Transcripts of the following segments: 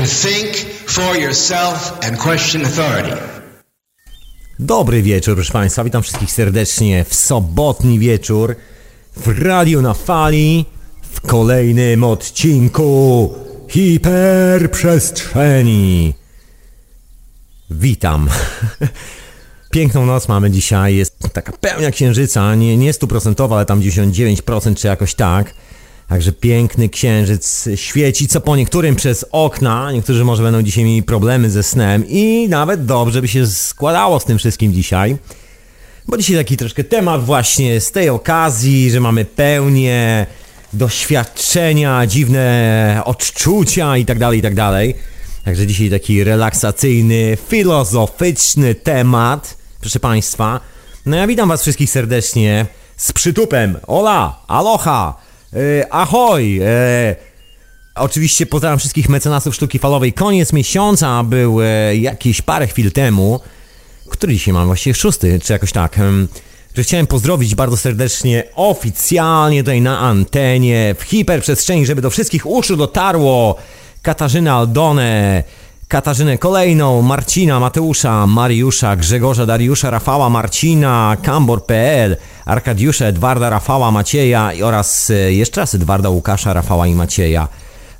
to think for yourself and question authority. Dobry wieczór, proszę Państwa. Witam wszystkich serdecznie w sobotni wieczór w Radio na Fali w kolejnym odcinku Hiperprzestrzeni. Witam. Piękną noc mamy dzisiaj. Jest taka pełnia księżyca, nie, nie stuprocentowa, ale tam 99% czy jakoś tak. Także piękny księżyc świeci co po niektórym przez okna. Niektórzy może będą dzisiaj mieli problemy ze snem i nawet dobrze by się składało z tym wszystkim dzisiaj. Bo dzisiaj taki troszkę temat właśnie z tej okazji, że mamy pełnię doświadczenia, dziwne odczucia i tak dalej, i tak. Także dzisiaj taki relaksacyjny, filozoficzny temat, proszę Państwa. No ja witam Was wszystkich serdecznie z przytupem. Ola, aloha, e, ahoj. E, oczywiście pozdrawiam wszystkich mecenasów sztuki falowej. Koniec miesiąca był e, jakieś parę chwil temu. Który dzisiaj mam? Właściwie szósty, czy jakoś tak. Że chciałem pozdrowić bardzo serdecznie oficjalnie tutaj na antenie, w hiperprzestrzeni, żeby do wszystkich uszu dotarło Katarzynę Aldonę, Katarzynę Kolejną, Marcina, Mateusza, Mariusza, Grzegorza, Dariusza, Rafała, Marcina, Kambor.pl, Arkadiusza, Edwarda, Rafała, Macieja oraz e, jeszcze raz Edwarda, Łukasza, Rafała i Macieja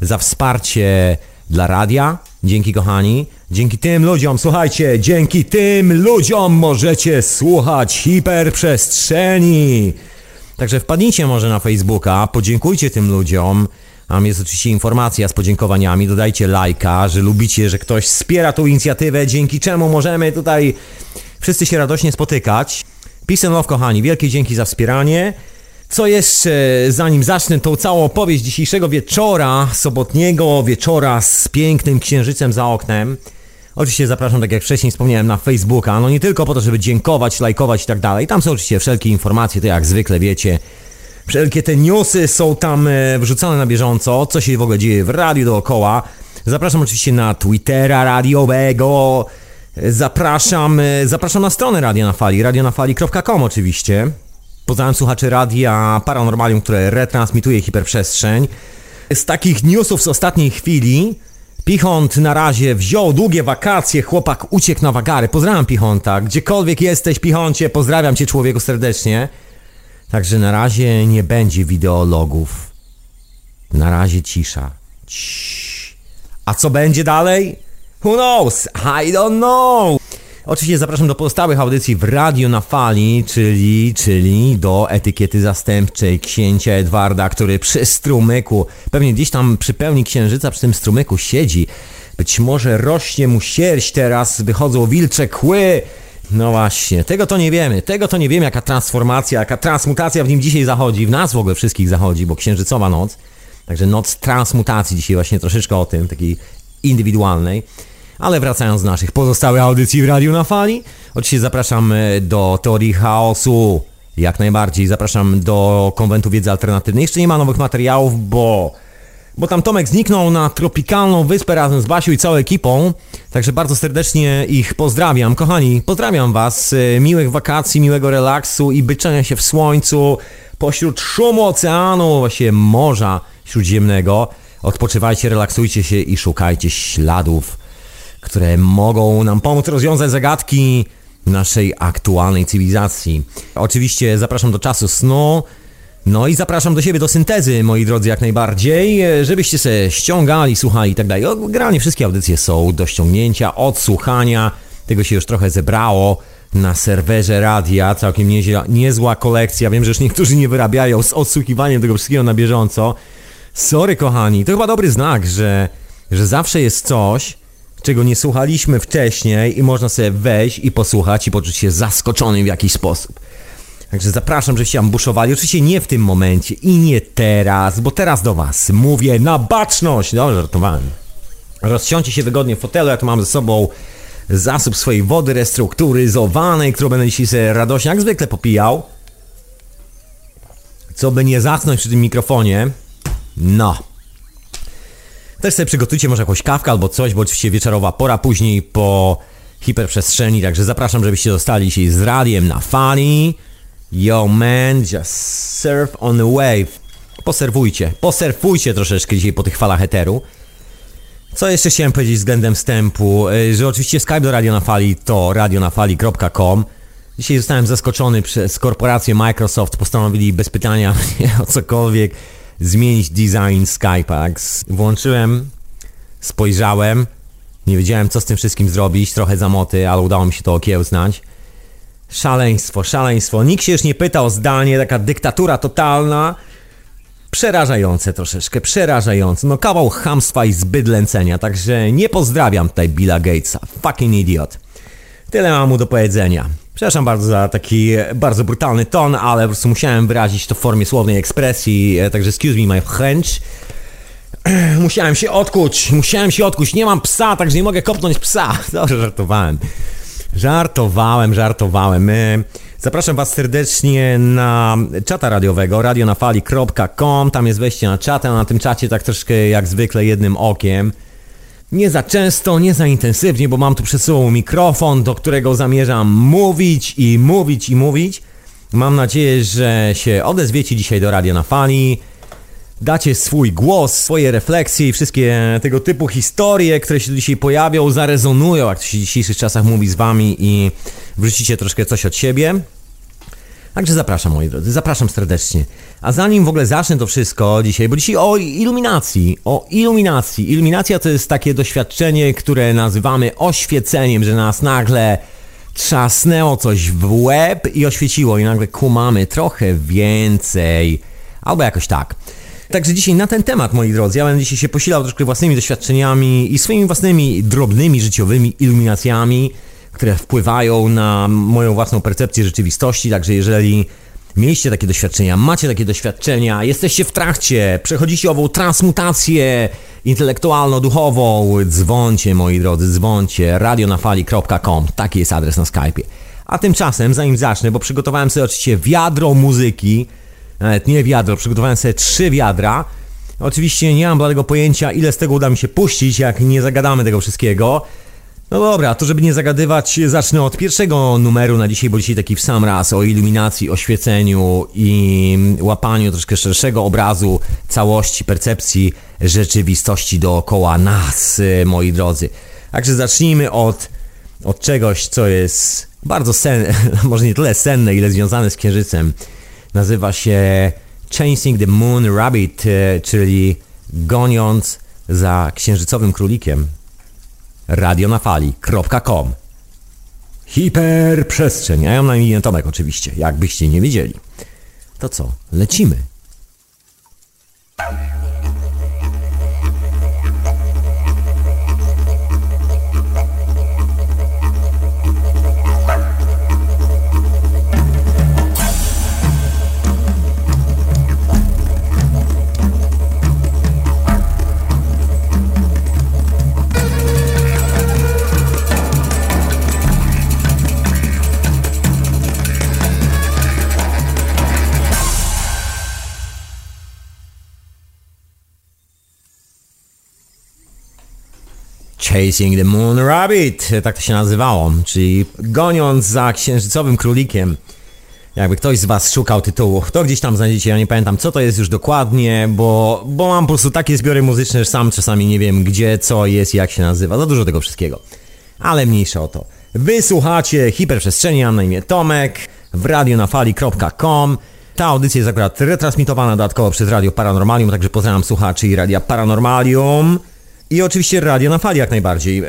za wsparcie dla radia. Dzięki kochani. Dzięki tym ludziom, słuchajcie, dzięki tym ludziom możecie słuchać hiperprzestrzeni. Także wpadnijcie może na Facebooka, podziękujcie tym ludziom. Tam jest oczywiście informacja z podziękowaniami. Dodajcie lajka, że lubicie, że ktoś wspiera tą inicjatywę, dzięki czemu możemy tutaj wszyscy się radośnie spotykać. Peace and love, kochani. Wielkie dzięki za wspieranie. Co jeszcze, zanim zacznę tą całą opowieść dzisiejszego wieczora, sobotniego wieczora z pięknym księżycem za oknem. Oczywiście zapraszam, tak jak wcześniej wspomniałem, na Facebooka, no nie tylko po to, żeby dziękować, lajkować i tak dalej. Tam są oczywiście wszelkie informacje, to jak zwykle wiecie. Wszelkie te newsy są tam e, wrzucane na bieżąco, co się w ogóle dzieje w radiu dookoła. Zapraszam oczywiście na Twittera radiowego. Zapraszam, e, zapraszam na stronę Radia na Fali, radionafali.com oczywiście. Pozdrawiam słuchaczy Radia Paranormalium, które retransmituje hiperprzestrzeń. Z takich newsów z ostatniej chwili Pichont na razie wziął długie wakacje, chłopak uciekł na wagary. Pozdrawiam Pichonta, gdziekolwiek jesteś Pichoncie, pozdrawiam cię człowieku serdecznie. Także na razie nie będzie wideologów. Na razie cisza. Ciii. A co będzie dalej? Who knows? I don't know! Oczywiście zapraszam do pozostałych audycji w Radio na Fali, czyli, czyli do etykiety zastępczej księcia Edwarda, który przy strumyku, pewnie gdzieś tam przy pełni księżyca przy tym strumyku siedzi. Być może rośnie mu sierść teraz, wychodzą wilcze kły. No właśnie, tego to nie wiemy. Tego to nie wiemy, jaka transformacja, jaka transmutacja w nim dzisiaj zachodzi. W nas w ogóle wszystkich zachodzi, bo księżycowa noc. Także noc transmutacji dzisiaj właśnie troszeczkę o tym, takiej indywidualnej. Ale wracając do naszych pozostałych audycji w Radiu na Fali, oczywiście zapraszam e, do Teorii Chaosu, jak najbardziej. Zapraszam do Konwentu Wiedzy Alternatywnej. Jeszcze nie ma nowych materiałów, bo, bo tam Tomek zniknął na tropikalną wyspę razem z Basią i całą ekipą. Także bardzo serdecznie ich pozdrawiam. Kochani, pozdrawiam Was. e, Miłych wakacji, miłego relaksu i byczenia się w słońcu pośród szumu oceanu, właśnie Morza Śródziemnego. Odpoczywajcie, relaksujcie się i szukajcie śladów które mogą nam pomóc rozwiązać zagadki naszej aktualnej cywilizacji. Oczywiście zapraszam do czasu snu. No i zapraszam do siebie do syntezy, moi drodzy, jak najbardziej, e, żebyście se ściągali, słuchali i tak dalej. Generalnie wszystkie audycje są do ściągnięcia, odsłuchania. Tego się już trochę zebrało na serwerze radia, całkiem niezła, niezła kolekcja. Wiem, że już niektórzy nie wyrabiają z odsłuchiwaniem tego wszystkiego na bieżąco. Sorry, kochani, to chyba dobry znak, że, że zawsze jest coś, czego nie słuchaliśmy wcześniej i można sobie wejść i posłuchać i poczuć się zaskoczonym w jakiś sposób. Także zapraszam, żebyście ambuszowali. Oczywiście nie w tym momencie i nie teraz, bo teraz do was mówię na baczność. No, żartowałem. Rozsiądźcie się wygodnie w fotelu, ja tu mam ze sobą zasób swojej wody restrukturyzowanej, którą będę dzisiaj sobie radośnie, jak zwykle popijał. Co by nie zasnąć przy tym mikrofonie. No. Też sobie przygotujcie może jakąś kawkę albo coś, bo oczywiście wieczorowa pora później po hiperprzestrzeni, także zapraszam, żebyście zostali się z radiem na fali. Yo man, just surf on the wave. Poserwujcie, posurfujcie troszeczkę dzisiaj po tych falach eteru. Co jeszcze chciałem powiedzieć względem wstępu, y, że oczywiście Skype do Radio na Fali to radionafali.com. Dzisiaj zostałem zaskoczony przez korporację Microsoft, postanowili bez pytania mnie o cokolwiek zmienić design Skype'a. Włączyłem, spojrzałem, nie wiedziałem co z tym wszystkim zrobić, trochę zamoty, ale udało mi się to okiełznać. Szaleństwo, szaleństwo. Nikt się już nie pyta o zdanie, taka dyktatura totalna. Przerażające troszeczkę, przerażające. No kawał hamstwa i zbyt lęcenia, także nie pozdrawiam tutaj Billa Gatesa. Fucking idiot. Tyle mam mu do powiedzenia. Przepraszam bardzo za taki bardzo brutalny ton, ale po prostu musiałem wyrazić to w formie słownej ekspresji, e, także excuse me my French. Musiałem się odkuć, musiałem się odkuć. Nie mam psa, także nie mogę kopnąć psa. Dobrze, żartowałem. Żartowałem, żartowałem. Zapraszam Was serdecznie na czata radiowego radionafali.com. Tam jest wejście na czatę, a na tym czacie tak troszkę jak zwykle jednym okiem. Nie za często, nie za intensywnie, bo mam tu przed sobą mikrofon, do którego zamierzam mówić i mówić i mówić. Mam nadzieję, że się odezwiecie dzisiaj do Radio na Fali dacie swój głos, swoje refleksje i wszystkie tego typu historie, które się dzisiaj pojawią, zarezonują, jak to się w dzisiejszych czasach mówi z wami i wrzucicie troszkę coś od siebie. Także zapraszam, moi drodzy, zapraszam serdecznie. A zanim w ogóle zacznę to wszystko dzisiaj, bo dzisiaj o iluminacji, o iluminacji. Iluminacja to jest takie doświadczenie, które nazywamy oświeceniem, że nas nagle trzasnęło coś w łeb i oświeciło i nagle kumamy trochę więcej. Albo jakoś tak. Także dzisiaj na ten temat, moi drodzy, ja będę dzisiaj się posilał troszkę własnymi doświadczeniami i swoimi własnymi drobnymi życiowymi iluminacjami, które wpływają na moją własną percepcję rzeczywistości. Także jeżeli mieliście takie doświadczenia, macie takie doświadczenia, jesteście w trakcie, przechodzicie ową transmutację intelektualno-duchową, dzwoncie, moi drodzy, dzwoncie, radionafali.com, taki jest adres na Skype'ie. A tymczasem, zanim zacznę, bo przygotowałem sobie oczywiście wiadro muzyki, nawet nie wiadro, przygotowałem sobie trzy wiadra. Oczywiście nie mam bladego pojęcia, ile z tego uda mi się puścić, jak nie zagadamy tego wszystkiego. No dobra, to żeby nie zagadywać, zacznę od pierwszego numeru na dzisiaj, bo dzisiaj taki w sam raz o iluminacji, oświeceniu i łapaniu troszkę szerszego obrazu całości, percepcji rzeczywistości dookoła nas, moi drodzy. Także zacznijmy od, od czegoś, co jest bardzo senne, może nie tyle senne, ile związane z księżycem. Nazywa się Chasing the Moon Rabbit, e, czyli goniąc za księżycowym królikiem. radionafali.com Hiperprzestrzeń. A ja mam na imię Tomek oczywiście, jakbyście nie wiedzieli. To co, lecimy. Chasing the Moon Rabbit, tak to się nazywało, czyli goniąc za księżycowym królikiem. Jakby ktoś z Was szukał tytułu, to gdzieś tam znajdziecie, ja nie pamiętam co to jest już dokładnie, bo, bo mam po prostu takie zbiory muzyczne, że sam czasami nie wiem gdzie, co jest, jak się nazywa, za dużo tego wszystkiego. Ale mniejsza o to. Wysłuchacie hiperprzestrzeni, mam na imię Tomek, w radionafali.com. Ta audycja jest akurat retransmitowana dodatkowo przez Radio Paranormalium, także pozdrawiam słuchaczy i Radia Paranormalium. I oczywiście radio na fali jak najbardziej.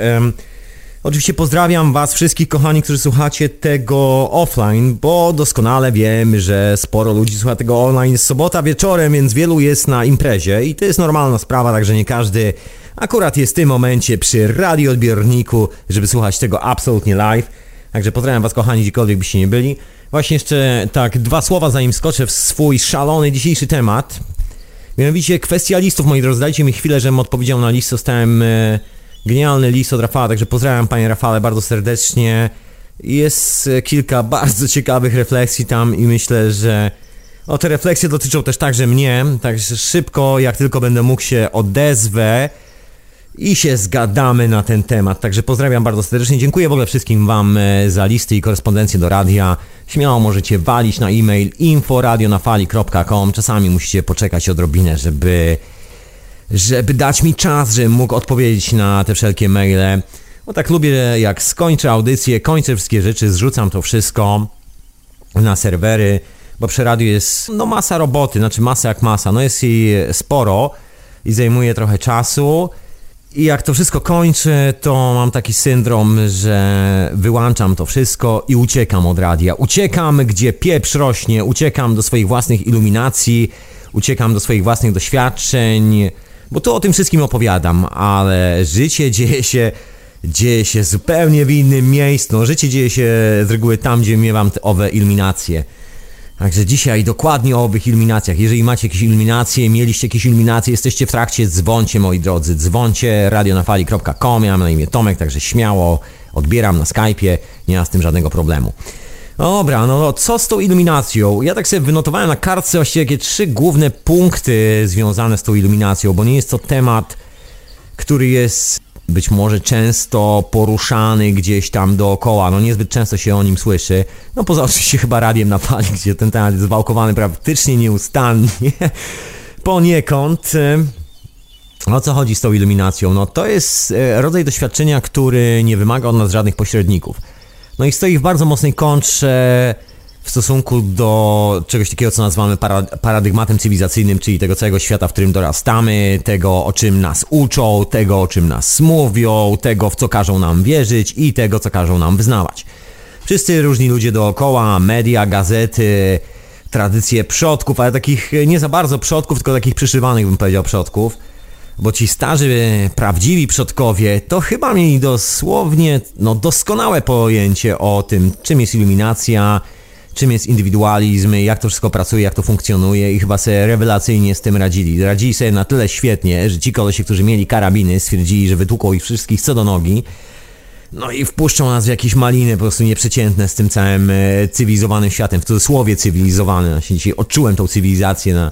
Oczywiście pozdrawiam Was wszystkich kochani, którzy słuchacie tego offline, bo doskonale wiem, że sporo ludzi słucha tego online sobota wieczorem, więc wielu jest na imprezie i to jest normalna sprawa, także nie każdy akurat jest w tym momencie przy radioodbiorniku, żeby słuchać tego absolutnie live. Także pozdrawiam Was kochani, gdziekolwiek byście nie byli. Właśnie jeszcze tak dwa słowa zanim skoczę w swój szalony dzisiejszy temat. Mianowicie kwestia listów, moi drodzy, dajcie mi chwilę, żebym odpowiedział na list. Dostałem e, genialny list od Rafała, także pozdrawiam panie Rafale bardzo serdecznie. Jest e, kilka bardzo ciekawych refleksji tam i myślę, że o te refleksje dotyczą też także mnie, także szybko, jak tylko będę mógł się odezwę i się zgadamy na ten temat. Także pozdrawiam bardzo serdecznie. Dziękuję w ogóle wszystkim Wam e, za listy i korespondencję do radia. Śmiało możecie walić na e-mail inforadionafali.com. Czasami musicie poczekać odrobinę, żeby żeby dać mi czas, żebym mógł odpowiedzieć na te wszelkie maile. Bo tak lubię, jak skończę audycję, kończę wszystkie rzeczy, zrzucam to wszystko na serwery, bo przy radiu jest no masa roboty, znaczy masa jak masa, no jest jej sporo i zajmuje trochę czasu. I jak to wszystko kończę, to mam taki syndrom, że wyłączam to wszystko i uciekam od radia. Uciekam, gdzie pieprz rośnie, uciekam do swoich własnych iluminacji, uciekam do swoich własnych doświadczeń, bo tu o tym wszystkim opowiadam, ale życie dzieje się, dzieje się zupełnie w innym miejscu. No, życie dzieje się z reguły tam, gdzie miewam te owe iluminacje. Także dzisiaj dokładnie o owych iluminacjach. Jeżeli macie jakieś iluminacje, mieliście jakieś iluminacje, jesteście w trakcie, dzwoncie moi drodzy, dzwoncie radionafali.com, ja mam na imię Tomek, także śmiało odbieram na Skype'ie, nie ma z tym żadnego problemu. Dobra, no co z tą iluminacją? Ja tak sobie wynotowałem na kartce właściwie takie trzy główne punkty związane z tą iluminacją, bo nie jest to temat, który jest być może często poruszany gdzieś tam dookoła, no niezbyt często się o nim słyszy. No poza oczywiście chyba radiem na fali, gdzie ten temat jest zwałkowany praktycznie nieustannie. Poniekąd. O co chodzi z tą iluminacją? No to jest e, rodzaj doświadczenia, który nie wymaga od nas żadnych pośredników. No i stoi w bardzo mocnej kontrze w stosunku do czegoś takiego, co nazywamy paradygmatem cywilizacyjnym, czyli tego całego świata, w którym dorastamy, tego, o czym nas uczą, tego, o czym nas mówią, tego, w co każą nam wierzyć i tego, co każą nam wyznawać. Wszyscy różni ludzie dookoła, media, gazety, tradycje przodków, ale takich nie za bardzo przodków, tylko takich przyszywanych, bym powiedział, przodków bo ci starzy, prawdziwi przodkowie to chyba mieli dosłownie no, doskonałe pojęcie o tym, czym jest iluminacja, czym jest indywidualizm, jak to wszystko pracuje, jak to funkcjonuje i chyba sobie rewelacyjnie z tym radzili. Radzili sobie na tyle świetnie, że ci kolesie, którzy mieli karabiny, stwierdzili, że wytłuką ich wszystkich co do nogi, no i wpuszczą nas w jakieś maliny po prostu nieprzeciętne z tym całym e, cywilizowanym światem, w cudzysłowie cywilizowany. Ja dzisiaj odczułem tą cywilizację na,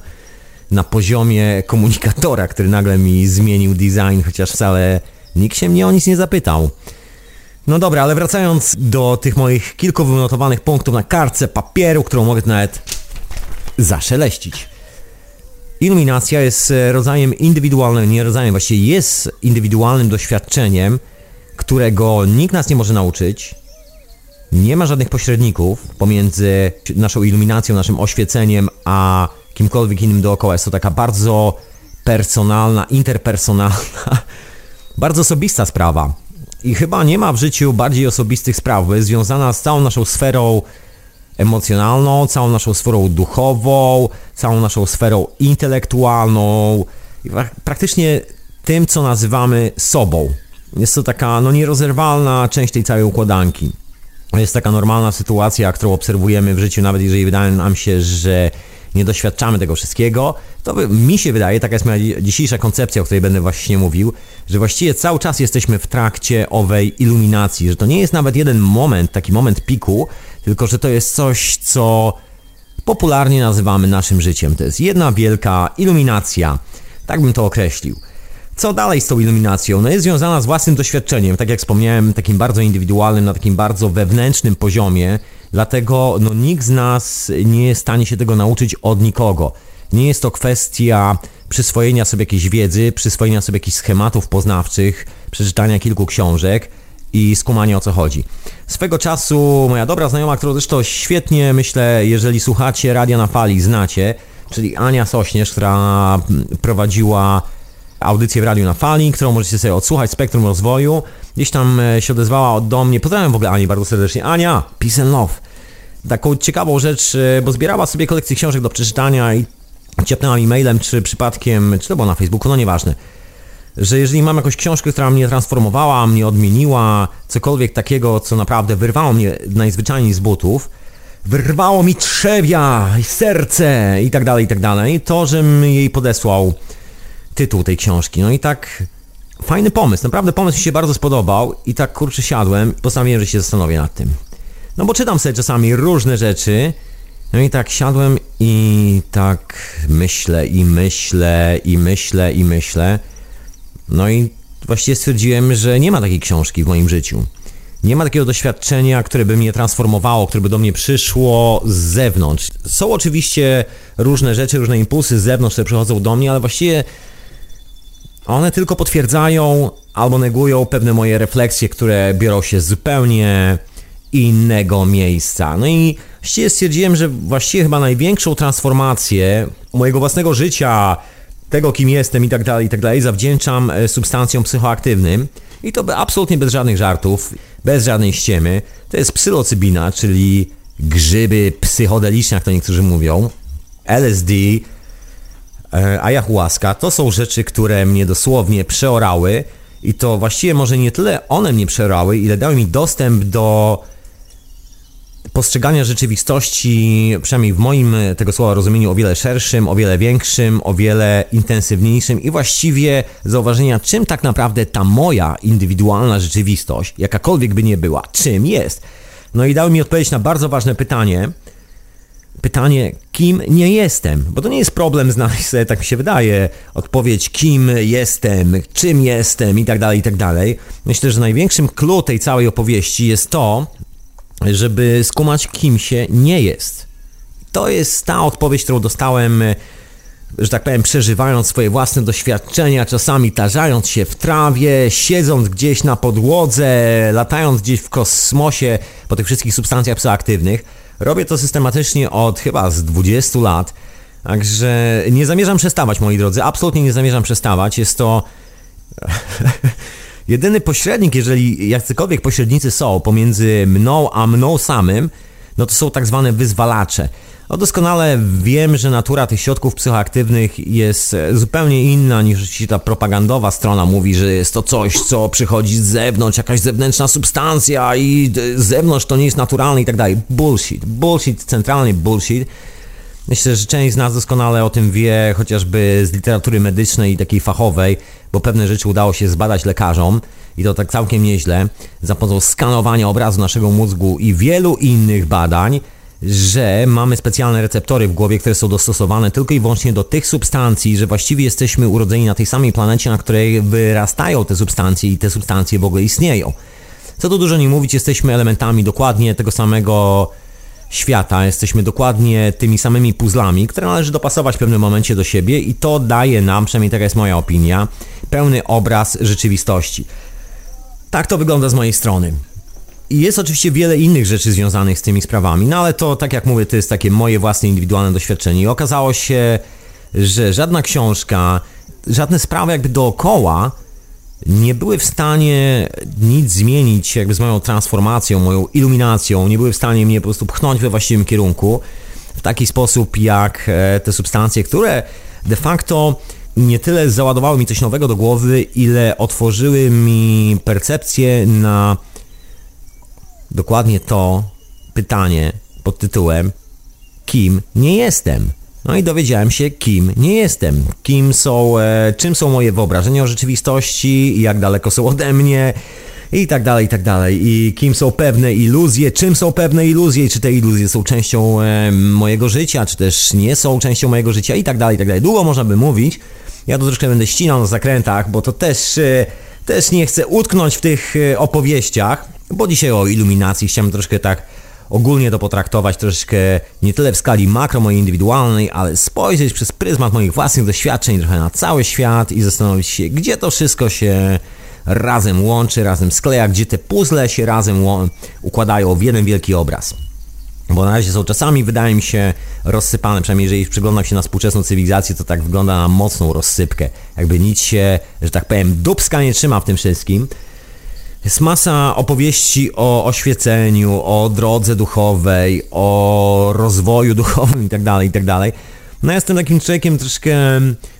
na poziomie komunikatora, który nagle mi zmienił design, chociaż wcale nikt się mnie o nic nie zapytał. No dobra, ale wracając do tych moich kilku wynotowanych punktów na kartce papieru, którą mogę nawet zaszeleścić. Iluminacja jest e, rodzajem indywidualnym, nie rodzajem, właściwie jest indywidualnym doświadczeniem, którego nikt nas nie może nauczyć. Nie ma żadnych pośredników pomiędzy naszą iluminacją, naszym oświeceniem, a kimkolwiek innym dookoła. Jest to taka bardzo personalna, interpersonalna, bardzo osobista sprawa. I chyba nie ma w życiu bardziej osobistych spraw, bo jest związana z całą naszą sferą emocjonalną, całą naszą sferą duchową, całą naszą sferą intelektualną praktycznie tym, co nazywamy sobą. Jest to taka no, nierozerwalna część tej całej układanki. Jest taka normalna sytuacja, którą obserwujemy w życiu, nawet jeżeli wydaje nam się, że nie doświadczamy tego wszystkiego, to mi się wydaje, taka jest moja dzisiejsza koncepcja, o której będę właśnie mówił, że właściwie cały czas jesteśmy w trakcie owej iluminacji, że to nie jest nawet jeden moment, taki moment piku, tylko że to jest coś, co popularnie nazywamy naszym życiem. To jest jedna wielka iluminacja, tak bym to określił. Co dalej z tą iluminacją? No jest związana z własnym doświadczeniem, tak jak wspomniałem, takim bardzo indywidualnym, na takim bardzo wewnętrznym poziomie, Dlatego no, nikt z nas nie jest w stanie się tego nauczyć od nikogo. Nie jest to kwestia przyswojenia sobie jakiejś wiedzy, przyswojenia sobie jakichś schematów poznawczych, przeczytania kilku książek i skumania o co chodzi. Swego czasu moja dobra znajoma, którą zresztą świetnie myślę, jeżeli słuchacie Radia na Fali, znacie, czyli Ania Sośnierz, która prowadziła audycję w Radiu na Fali, którą możecie sobie odsłuchać, Spektrum Rozwoju. Gdzieś tam e, się odezwała do mnie, pozdrawiam w ogóle Ani bardzo serdecznie. Ania, peace and love. Taką ciekawą rzecz, e, bo zbierała sobie kolekcję książek do przeczytania i ciepnęła mi mailem, czy przypadkiem, czy to było na Facebooku, no nieważne że jeżeli mam jakąś książkę, która mnie transformowała, mnie odmieniła, cokolwiek takiego, co naprawdę wyrwało mnie najzwyczajniej z butów, wyrwało mi trzewia, serce i tak dalej, i tak dalej, to, żebym jej podesłał tytuł tej książki. No i tak fajny pomysł, naprawdę pomysł mi się bardzo spodobał i tak kurczę siadłem, postanowiłem, że się zastanowię nad tym. No bo czytam sobie czasami różne rzeczy, no i tak siadłem i tak myślę i myślę i myślę i myślę. No i właściwie stwierdziłem, że nie ma takiej książki w moim życiu. Nie ma takiego doświadczenia, które by mnie transformowało, które by do mnie przyszło z zewnątrz. Są oczywiście różne rzeczy, różne impulsy z zewnątrz, które przychodzą do mnie, ale właściwie one tylko potwierdzają albo negują pewne moje refleksje, które biorą się zupełnie innego miejsca. No i właściwie stwierdziłem, że właściwie chyba największą transformację mojego własnego życia, tego kim jestem i tak dalej, i tak dalej, zawdzięczam e, substancjom psychoaktywnym. I to absolutnie bez żadnych żartów, bez żadnej ściemy. To jest psylocybina, czyli grzyby psychodeliczne, jak to niektórzy mówią. LSD, ayahuasca, to są rzeczy, które mnie dosłownie przeorały i to właściwie może nie tyle one mnie przeorały, ile dały mi dostęp do postrzegania rzeczywistości, przynajmniej w moim tego słowa rozumieniu, o wiele szerszym, o wiele większym, o wiele intensywniejszym i właściwie zauważenia, czym tak naprawdę ta moja indywidualna rzeczywistość, jakakolwiek by nie była, czym jest. No i dał mi odpowiedź na bardzo ważne pytanie. Pytanie, kim nie jestem? Bo to nie jest problem znaleźć sobie, tak mi się wydaje, odpowiedź, kim jestem, czym jestem i tak dalej, i tak dalej. Myślę, że największym clue tej całej opowieści jest to, żeby skumać, kim się nie jest. To jest ta odpowiedź, którą dostałem, że tak powiem, przeżywając swoje własne doświadczenia, czasami tarzając się w trawie, siedząc gdzieś na podłodze, latając gdzieś w kosmosie po tych wszystkich substancjach psychoaktywnych. Robię to systematycznie od chyba z 20 lat. Także nie zamierzam przestawać, moi drodzy. Absolutnie nie zamierzam przestawać. Jest to Jedyny pośrednik, jeżeli jacykolwiek pośrednicy są pomiędzy mną a mną samym, no to są tak zwane wyzwalacze. No doskonale wiem, że natura tych środków psychoaktywnych jest zupełnie inna niż ta propagandowa strona mówi, że jest to coś, co przychodzi z zewnątrz, jakaś zewnętrzna substancja i z zewnątrz to nie jest naturalne i tak dalej. Bullshit. Bullshit, centralny bullshit. Myślę, że część z nas doskonale o tym wie, chociażby z literatury medycznej i takiej fachowej, bo pewne rzeczy udało się zbadać lekarzom i to tak całkiem nieźle, za pomocą skanowania obrazu naszego mózgu i wielu innych badań, że mamy specjalne receptory w głowie, które są dostosowane tylko i wyłącznie do tych substancji, że właściwie jesteśmy urodzeni na tej samej planecie, na której wyrastają te substancje i te substancje w ogóle istnieją. Co tu dużo nie mówić, jesteśmy elementami dokładnie tego samego świata, jesteśmy dokładnie tymi samymi puzzlami, które należy dopasować w pewnym momencie do siebie i to daje nam, przynajmniej taka jest moja opinia, pełny obraz rzeczywistości. Tak to wygląda z mojej strony. Jest oczywiście wiele innych rzeczy związanych z tymi sprawami, no ale to, tak jak mówię, to jest takie moje własne indywidualne doświadczenie. I okazało się, że żadna książka, żadne sprawy jakby dookoła nie były w stanie nic zmienić jakby z moją transformacją, moją iluminacją, nie były w stanie mnie po prostu pchnąć we właściwym kierunku w taki sposób jak e, te substancje, które de facto nie tyle załadowały mi coś nowego do głowy, ile otworzyły mi percepcję na dokładnie to pytanie pod tytułem kim nie jestem. No i dowiedziałem się, kim nie jestem, kim są, e, czym są moje wyobrażenia o rzeczywistości, jak daleko są ode mnie i tak dalej, i tak dalej. I kim są pewne iluzje, czym są pewne iluzje, i czy te iluzje są częścią e, mojego życia, czy też nie są częścią mojego życia i tak dalej, i tak dalej. Długo można by mówić. Ja to troszkę będę ścinał na zakrętach, bo to też, e, też nie chcę utknąć w tych e, opowieściach, bo dzisiaj o iluminacji chciałem troszkę tak ogólnie to potraktować troszeczkę nie tyle w skali makro mojej indywidualnej, ale spojrzeć przez pryzmat moich własnych doświadczeń trochę na cały świat i zastanowić się, gdzie to wszystko się razem łączy, razem skleja, gdzie te puzzle się razem układają w jeden wielki obraz. Bo na razie są czasami, wydaje mi się, rozsypane, przynajmniej jeżeli przyglądam się na współczesną cywilizację, to tak wygląda na mocną rozsypkę. Jakby nic się, że tak powiem, dubska nie trzyma w tym wszystkim. Jest masa opowieści o oświeceniu, o drodze duchowej, o rozwoju duchowym itd., tak itd. No jestem takim człowiekiem troszkę...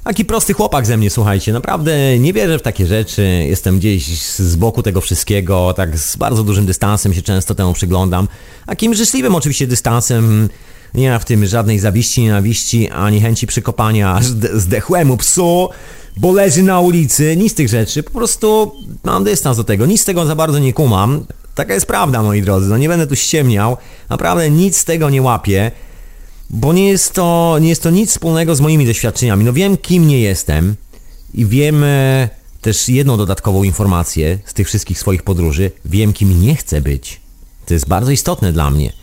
Taki prosty chłopak ze mnie, słuchajcie. Naprawdę nie wierzę w takie rzeczy. Jestem gdzieś z boku tego wszystkiego, tak z bardzo dużym dystansem się często temu przyglądam. Takim życzliwym oczywiście dystansem. Nie ma w tym żadnej zawiści, nienawiści, ani chęci przykopania zdechłemu psu bo leży na ulicy, nic z tych rzeczy, po prostu mam dystans do tego, nic z tego za bardzo nie kumam. Taka jest prawda, moi drodzy, no nie będę tu ściemniał, naprawdę nic z tego nie łapię, bo nie jest to, nie jest to nic wspólnego z moimi doświadczeniami. No wiem, kim nie jestem i wiem e, też jedną dodatkową informację z tych wszystkich swoich podróży, wiem, kim nie chcę być. To jest bardzo istotne dla mnie.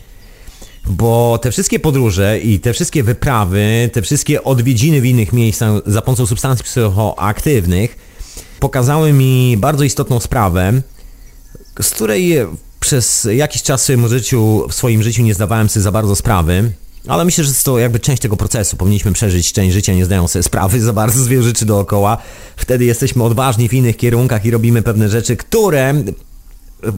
Bo te wszystkie podróże i te wszystkie wyprawy, te wszystkie odwiedziny w innych miejscach za pomocą substancji psychoaktywnych pokazały mi bardzo istotną sprawę, z której przez jakiś czas w swoim życiu, w swoim życiu nie zdawałem sobie za bardzo sprawy. Ale myślę, że jest to jakby część tego procesu. Powinniśmy przeżyć część życia, nie zdając sobie sprawy za bardzo z wielu rzeczy dookoła. Wtedy jesteśmy odważni w innych kierunkach i robimy pewne rzeczy, które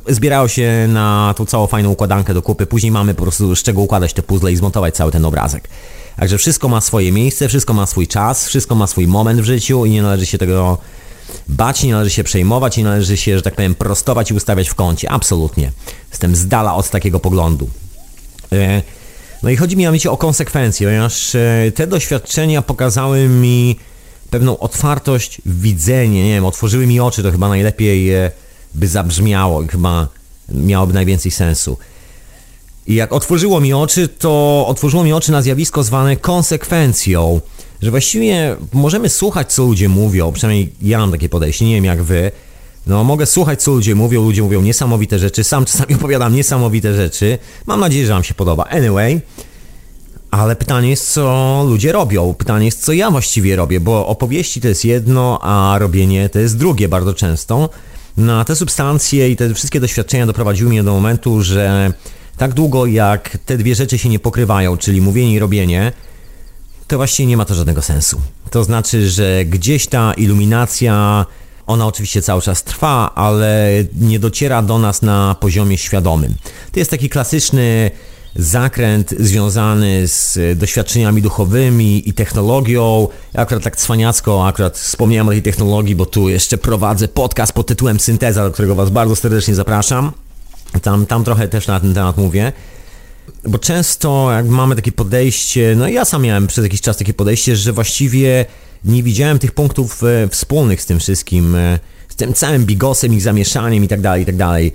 zbierają się na tą całą fajną układankę do kupy. Później mamy po prostu z czego układać te puzzle i zmontować cały ten obrazek. Także wszystko ma swoje miejsce, wszystko ma swój czas, wszystko ma swój moment w życiu i nie należy się tego bać, nie należy się przejmować, nie należy się, że tak powiem, prostować i ustawiać w kącie. Absolutnie. Jestem z dala od takiego poglądu. E, no i chodzi mi o konsekwencje, ponieważ e, te doświadczenia pokazały mi pewną otwartość, widzenie, nie wiem, otworzyły mi oczy, to chyba najlepiej e, by zabrzmiało i chyba miałoby najwięcej sensu. I jak otworzyło mi oczy, to otworzyło mi oczy na zjawisko zwane konsekwencją, że właściwie możemy słuchać, co ludzie mówią, przynajmniej ja mam takie podejście, nie wiem jak wy, no mogę słuchać, co ludzie mówią, ludzie mówią niesamowite rzeczy, sam czasami opowiadam niesamowite rzeczy, mam nadzieję, że wam się podoba. Anyway, ale pytanie jest, co ludzie robią. Pytanie jest, co ja właściwie robię, bo opowieści to jest jedno, a robienie to jest drugie bardzo często. No te substancje i te wszystkie doświadczenia doprowadziły mnie do momentu, że tak długo jak te dwie rzeczy się nie pokrywają, czyli mówienie i robienie, to właściwie nie ma to żadnego sensu. To znaczy, że gdzieś ta iluminacja, ona oczywiście cały czas trwa, ale nie dociera do nas na poziomie świadomym. To jest taki klasyczny zakręt związany z doświadczeniami duchowymi i technologią. Ja akurat tak cwaniacko akurat wspomniałem o tej technologii, bo tu jeszcze prowadzę podcast pod tytułem Synteza, do którego Was bardzo serdecznie zapraszam. Tam, tam trochę też na ten temat mówię. Bo często jak mamy takie podejście, no ja sam miałem przez jakiś czas takie podejście, że właściwie nie widziałem tych punktów e, wspólnych z tym wszystkim, e, z tym całym bigosem, ich zamieszaniem i tak dalej, i tak dalej.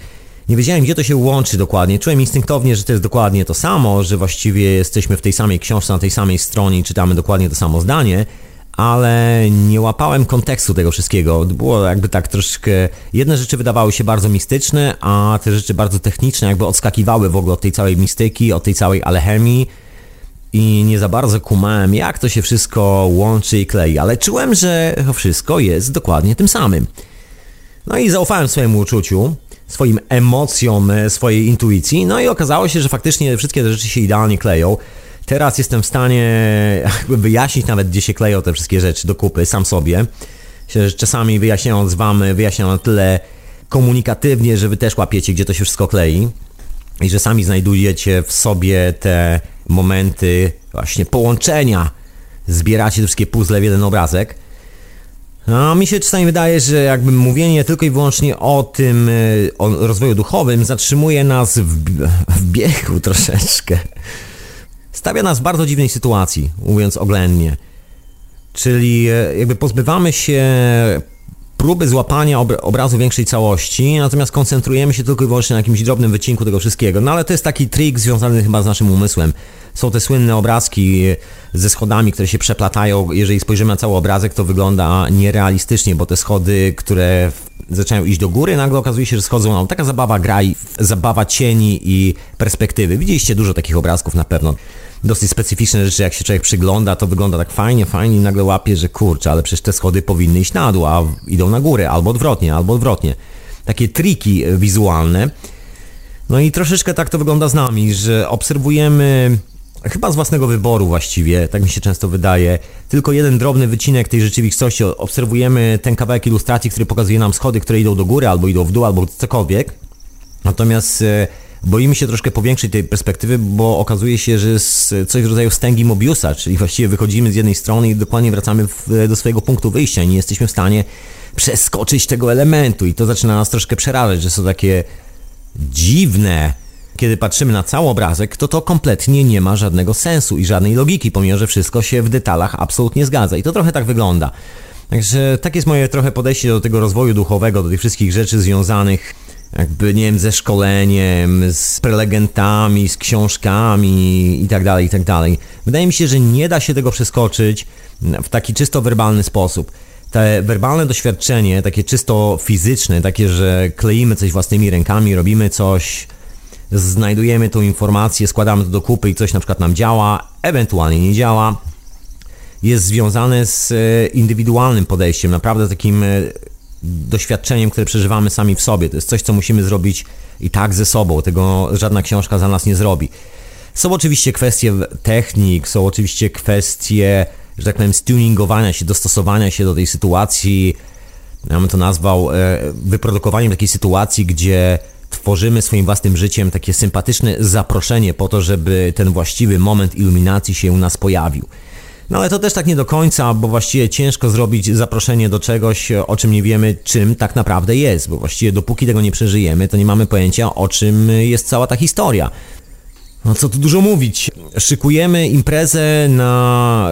Nie wiedziałem, gdzie to się łączy dokładnie. Czułem instynktownie, że to jest dokładnie to samo, że właściwie jesteśmy w tej samej książce, na tej samej stronie i czytamy dokładnie to samo zdanie, ale nie łapałem kontekstu tego wszystkiego. Było jakby tak troszkę. Jedne rzeczy wydawały się bardzo mistyczne, a te rzeczy bardzo techniczne, jakby odskakiwały w ogóle od tej całej mistyki, od tej całej alchemii. I nie za bardzo kumałem, jak to się wszystko łączy i klei, ale czułem, że wszystko jest dokładnie tym samym. No i zaufałem swojemu uczuciu, swoim emocjom, swojej intuicji, no i okazało się, że faktycznie wszystkie te rzeczy się idealnie kleją. Teraz jestem w stanie jakby wyjaśnić nawet, gdzie się kleją te wszystkie rzeczy do kupy, sam sobie. Że czasami wyjaśniając wam, wyjaśniam na tyle komunikatywnie, że wy też łapiecie, gdzie to się wszystko klei i że sami znajdujecie w sobie te momenty właśnie połączenia, zbieracie te wszystkie puzzle w jeden obrazek. No, mi się czasami wydaje, że jakby mówienie tylko i wyłącznie o tym, o rozwoju duchowym zatrzymuje nas w, w biegu troszeczkę stawia nas w bardzo dziwnej sytuacji, mówiąc oględnie. Czyli e, jakby pozbywamy się próby złapania obrazu większej całości, natomiast koncentrujemy się tylko i wyłącznie na jakimś drobnym wycinku tego wszystkiego. No ale to jest taki trik związany chyba z naszym umysłem. Są te słynne obrazki e, ze schodami, które się przeplatają. Jeżeli spojrzymy na cały obrazek, to wygląda nierealistycznie, bo te schody, które zaczynają iść do góry, nagle okazuje się, że schodzą na taka zabawa gra i zabawa cieni i perspektywy. Widzieliście dużo takich obrazków na pewno dosyć specyficzne rzeczy, jak się człowiek przygląda, to wygląda tak fajnie, fajnie i nagle łapie, że kurczę, ale przecież te schody powinny iść na dół, a idą na górę, albo odwrotnie, albo odwrotnie. Takie triki wizualne. No i troszeczkę tak to wygląda z nami, że obserwujemy chyba z własnego wyboru właściwie, tak mi się często wydaje, tylko jeden drobny wycinek tej rzeczywistości. Obserwujemy ten kawałek ilustracji, który pokazuje nam schody, które idą do góry, albo idą w dół, albo cokolwiek. Natomiast e, boimy się troszkę powiększyć tej perspektywy, bo okazuje się, że jest coś w rodzaju stęgi Mobiusa, czyli właściwie wychodzimy z jednej strony i dokładnie wracamy w, do swojego punktu wyjścia i nie jesteśmy w stanie przeskoczyć tego elementu i to zaczyna nas troszkę przerażać, że są takie dziwne kiedy patrzymy na cały obrazek, to to kompletnie nie ma żadnego sensu i żadnej logiki, pomimo że wszystko się w detalach absolutnie zgadza. I to trochę tak wygląda. Także tak jest moje trochę podejście do tego rozwoju duchowego, do tych wszystkich rzeczy związanych jakby, nie wiem, ze szkoleniem, z prelegentami, z książkami i tak dalej, i tak dalej. Wydaje mi się, że nie da się tego przeskoczyć w taki czysto werbalny sposób. Te werbalne doświadczenie, takie czysto fizyczne, takie, że kleimy coś własnymi rękami, robimy coś, znajdujemy tą informację, składamy to do kupy i coś na przykład nam działa, ewentualnie nie działa, jest związane z e, indywidualnym podejściem, naprawdę takim e, doświadczeniem, które przeżywamy sami w sobie. To jest coś, co musimy zrobić i tak ze sobą. Tego żadna książka za nas nie zrobi. Są oczywiście kwestie technik, są oczywiście kwestie, że tak powiem, stuningowania się, dostosowania się do tej sytuacji. Ja bym to nazwał e, wyprodukowaniem takiej sytuacji, gdzie tworzymy swoim własnym życiem takie sympatyczne zaproszenie po to, żeby ten właściwy moment iluminacji się u nas pojawił. No ale to też tak nie do końca, bo właściwie ciężko zrobić zaproszenie do czegoś, o czym nie wiemy, czym tak naprawdę jest, bo właściwie dopóki tego nie przeżyjemy, to nie mamy pojęcia, o czym jest cała ta historia. No co tu dużo mówić. Szykujemy imprezę na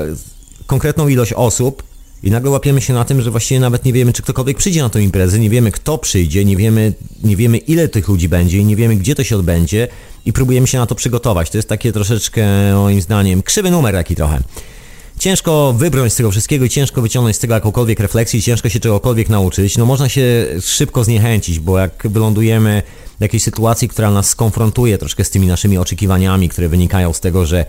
konkretną ilość osób i nagle łapiemy się na tym, że właściwie nawet nie wiemy, czy ktokolwiek przyjdzie na tę imprezę, nie wiemy kto przyjdzie, nie wiemy, nie wiemy ile tych ludzi będzie i nie wiemy gdzie to się odbędzie i próbujemy się na to przygotować. To jest takie troszeczkę, moim zdaniem, krzywy numer taki trochę. Ciężko wybrnąć z tego wszystkiego i ciężko wyciągnąć z tego jakąkolwiek refleksję, ciężko się czegokolwiek nauczyć. No można się szybko zniechęcić, bo jak wylądujemy w jakiejś sytuacji, która nas skonfrontuje troszkę z tymi naszymi oczekiwaniami, które wynikają z tego, że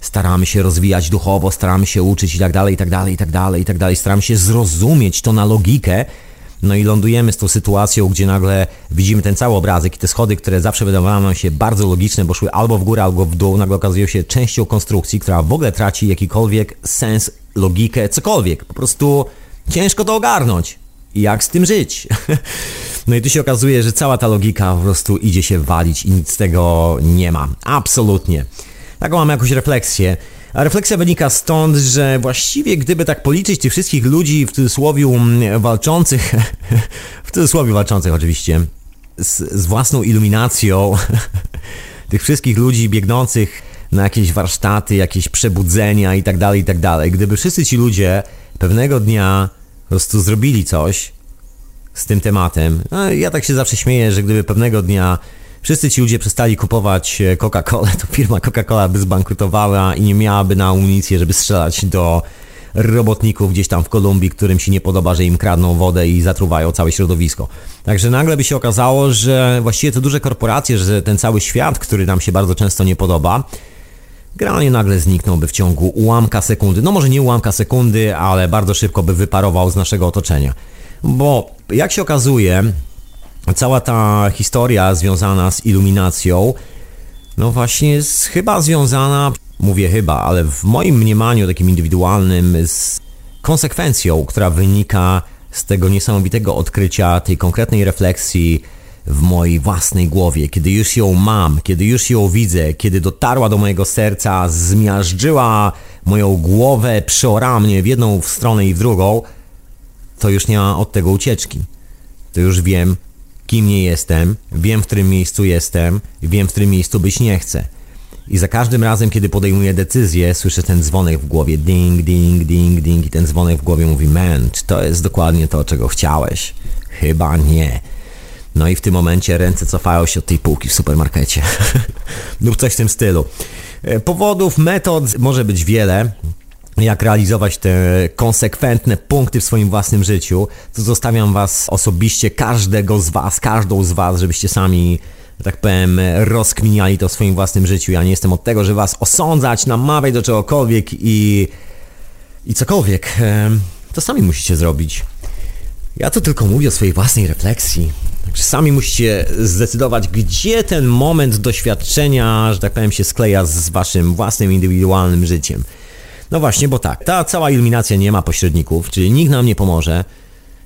staramy się rozwijać duchowo, staramy się uczyć i tak dalej, i tak dalej, i tak dalej, i tak dalej, staramy się zrozumieć to na logikę, no i lądujemy z tą sytuacją, gdzie nagle widzimy ten cały obrazek i te schody, które zawsze wydawały nam się bardzo logiczne, bo szły albo w górę, albo w dół, nagle okazują się częścią konstrukcji, która w ogóle traci jakikolwiek sens, logikę, cokolwiek. Po prostu ciężko to ogarnąć. Jak z tym żyć? No i tu się okazuje, że cała ta logika po prostu idzie się walić i nic z tego nie ma. Absolutnie. Taką mam jakąś refleksję. A refleksja wynika stąd, że właściwie gdyby tak policzyć tych wszystkich ludzi w cudzysłowie mm, walczących, w cudzysłowie walczących oczywiście, z, z własną iluminacją, tych wszystkich ludzi biegnących na jakieś warsztaty, jakieś przebudzenia i tak dalej, i tak. Gdyby wszyscy ci ludzie pewnego dnia po prostu zrobili coś z tym tematem, no, ja tak się zawsze śmieję, że gdyby pewnego dnia wszyscy ci ludzie przestali kupować e, Coca-Colę, to firma Coca-Cola by zbankrutowała i nie miałaby na amunicję, żeby strzelać do robotników gdzieś tam w Kolumbii, którym się nie podoba, że im kradną wodę i zatruwają całe środowisko. Także nagle by się okazało, że właściwie te duże korporacje, że ten cały świat, który nam się bardzo często nie podoba, generalnie nagle zniknąłby w ciągu ułamka sekundy. No może nie ułamka sekundy, ale bardzo szybko by wyparował z naszego otoczenia. Bo jak się okazuje, cała ta historia związana z iluminacją, no właśnie jest chyba związana, mówię chyba, ale w moim mniemaniu takim indywidualnym z konsekwencją, która wynika z tego niesamowitego odkrycia, tej konkretnej refleksji w mojej własnej głowie, kiedy już ją mam, kiedy już ją widzę, kiedy dotarła do mojego serca, zmiażdżyła moją głowę, przeorała mnie w jedną stronę i w drugą, to już nie ma od tego ucieczki. To już wiem, kim nie jestem, wiem w którym miejscu jestem, wiem w którym miejscu być nie chcę. I za każdym razem, kiedy podejmuję decyzję, słyszę ten dzwonek w głowie, ding, ding, ding, ding i ten dzwonek w głowie mówi, man, czy to jest dokładnie to, czego chciałeś? Chyba nie. No i w tym momencie ręce cofają się od tej półki w supermarkecie. lub coś w tym stylu. E, powodów, metod może być wiele jak realizować te konsekwentne punkty w swoim własnym życiu, to zostawiam Was osobiście, każdego z Was, każdą z Was, żebyście sami, tak powiem, rozkminiali to w swoim własnym życiu. Ja nie jestem od tego, żeby Was osądzać, namawiać do czegokolwiek i, i cokolwiek. To sami musicie zrobić. Ja tu tylko mówię o swojej własnej refleksji. Także sami musicie zdecydować, gdzie ten moment doświadczenia, że tak powiem, się skleja z Waszym własnym indywidualnym życiem. No właśnie, bo tak, ta cała iluminacja nie ma pośredników, czyli nikt nam nie pomoże,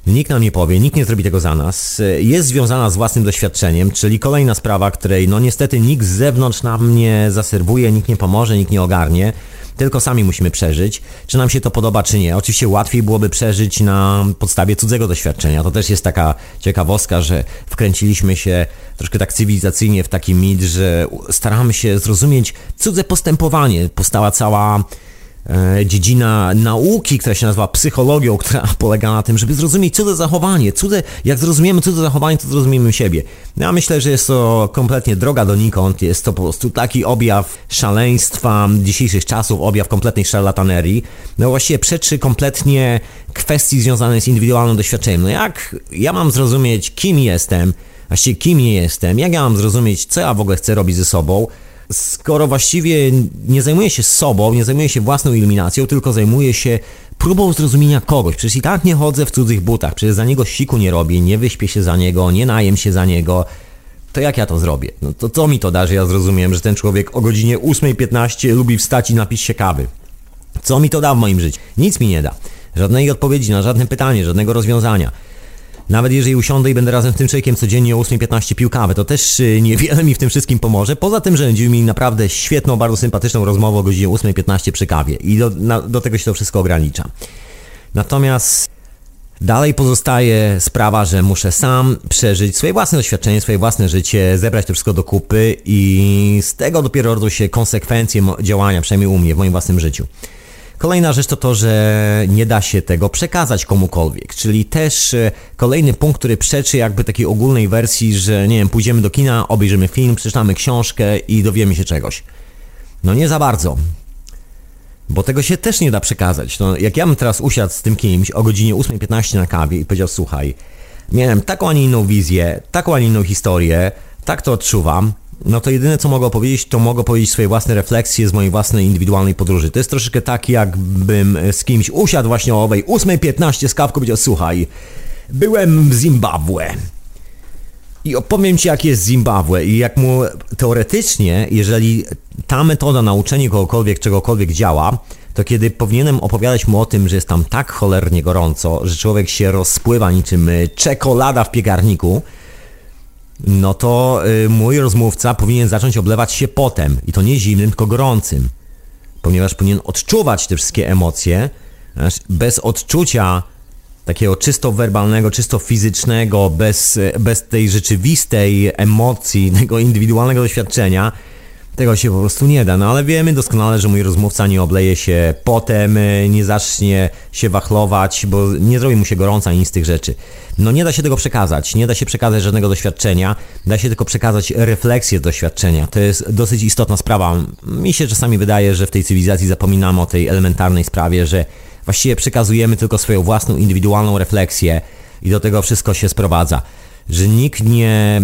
nikt nam nie powie, nikt nie zrobi tego za nas. Jest związana z własnym doświadczeniem, czyli kolejna sprawa, której no niestety nikt z zewnątrz nam nie zaserwuje, nikt nie pomoże, nikt nie ogarnie tylko sami musimy przeżyć, czy nam się to podoba, czy nie. Oczywiście łatwiej byłoby przeżyć na podstawie cudzego doświadczenia. To też jest taka ciekawostka, że wkręciliśmy się troszkę tak cywilizacyjnie w taki mit, że staramy się zrozumieć cudze postępowanie. Powstała cała dziedzina nauki, która się nazywa psychologią, która polega na tym, żeby zrozumieć cudze zachowanie. Cudze, jak zrozumiemy cudze zachowanie, to zrozumiemy siebie. No, ja myślę, że jest to kompletnie droga donikąd. Jest to po prostu taki objaw szaleństwa dzisiejszych czasów, objaw kompletnej szarlatanerii. No właściwie przeczy kompletnie kwestii związanej z indywidualnym doświadczeniem. No jak ja mam zrozumieć, kim jestem, właściwie kim nie jestem, jak ja mam zrozumieć, co ja w ogóle chcę robić ze sobą, skoro właściwie nie zajmuje się sobą, nie zajmuje się własną iluminacją, tylko zajmuje się próbą zrozumienia kogoś. Przecież i tak nie chodzę w cudzych butach, przecież za niego siku nie robię, nie wyśpię się za niego, nie najem się za niego. To jak ja to zrobię? No to co mi to da, że ja zrozumiem, że ten człowiek o godzinie 8.15 lubi wstać i napić się kawy? Co mi to da w moim życiu? Nic mi nie da. Żadnej odpowiedzi na żadne pytanie, żadnego rozwiązania. Nawet jeżeli usiądę i będę razem z tym człowiekiem codziennie o 8.15 pił kawę, to też y, niewiele mi w tym wszystkim pomoże. Poza tym, że będziemy mieli naprawdę świetną, bardzo sympatyczną rozmowę o godzinie 8.15 przy kawie. I do, na, do tego się to wszystko ogranicza. Natomiast dalej pozostaje sprawa, że muszę sam przeżyć swoje własne doświadczenie, swoje własne życie, zebrać to wszystko do kupy i z tego dopiero rodzą się konsekwencje działania, przynajmniej u mnie, w moim własnym życiu. Kolejna rzecz to to, że nie da się tego przekazać komukolwiek, czyli też e, kolejny punkt, który przeczy jakby takiej ogólnej wersji, że nie wiem, pójdziemy do kina, obejrzymy film, przeczytamy książkę i dowiemy się czegoś. No nie za bardzo. Bo tego się też nie da przekazać. No, jak ja bym teraz usiadł z tym kimś o godzinie 8.15 na kawie i powiedział, słuchaj, miałem taką, a nie inną wizję, taką, a nie inną historię, tak to odczuwam, no to jedyne co mogę powiedzieć, to mogę powiedzieć swoje własne refleksje z mojej własnej indywidualnej podróży. To jest troszeczkę tak, jakbym z kimś usiadł właśnie o owej 8.15 z kawką powiedział, słuchaj, byłem w Zimbabwe. I opowiem Ci, jak jest Zimbabwe i jak mu teoretycznie, jeżeli ta metoda nauczenia kogokolwiek czegokolwiek działa, to kiedy powinienem opowiadać mu o tym, że jest tam tak cholernie gorąco, że człowiek się rozpływa niczym czekolada w piekarniku, no to y, mój rozmówca powinien zacząć oblewać się potem i to nie zimnym, tylko gorącym, ponieważ powinien odczuwać te wszystkie emocje. Bez odczucia takiego czysto werbalnego, czysto fizycznego, bez, bez tej rzeczywistej emocji, tego indywidualnego doświadczenia, tego się po prostu nie da, no ale wiemy doskonale, że mój rozmówca nie obleje się potem, e, nie zacznie się wachlować, bo nie zrobi mu się gorąca nic z tych rzeczy. No nie da się tego przekazać, nie da się przekazać żadnego doświadczenia, da się tylko przekazać refleksję doświadczenia. To jest dosyć istotna sprawa. Mi się czasami wydaje, że w tej cywilizacji zapominamy o tej elementarnej sprawie, że właściwie przekazujemy tylko swoją własną indywidualną refleksję i do tego wszystko się sprowadza. Że nikt nie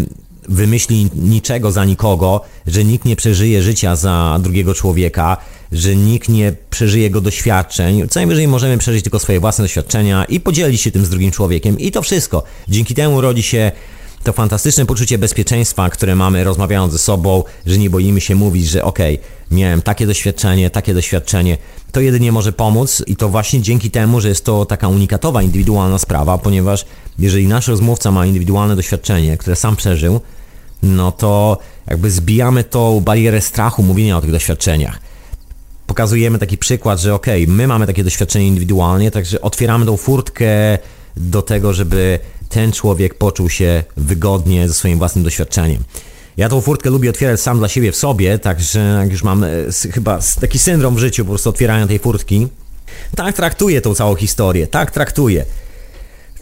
wymyśli niczego za nikogo, że nikt nie przeżyje życia za drugiego człowieka, że nikt nie przeżyje jego doświadczeń. Co najwyżej możemy przeżyć tylko swoje własne doświadczenia i podzielić się tym z drugim człowiekiem. I to wszystko. Dzięki temu rodzi się to fantastyczne poczucie bezpieczeństwa, które mamy rozmawiając ze sobą, że nie boimy się mówić, że okej, okay, miałem takie doświadczenie, takie doświadczenie. To jedynie może pomóc i to właśnie dzięki temu, że jest to taka unikatowa, indywidualna sprawa, ponieważ jeżeli nasz rozmówca ma indywidualne doświadczenie, które sam przeżył, no to jakby zbijamy tą barierę strachu mówienia o tych doświadczeniach. Pokazujemy taki przykład, że okej, okay, my mamy takie doświadczenie indywidualnie, także otwieramy tą furtkę do tego, żeby ten człowiek poczuł się wygodnie ze swoim własnym doświadczeniem. Ja tą furtkę lubię otwierać sam dla siebie w sobie, także jak już mam e, chyba taki syndrom w życiu po prostu otwierania tej furtki. Tak traktuję tą całą historię, tak traktuję.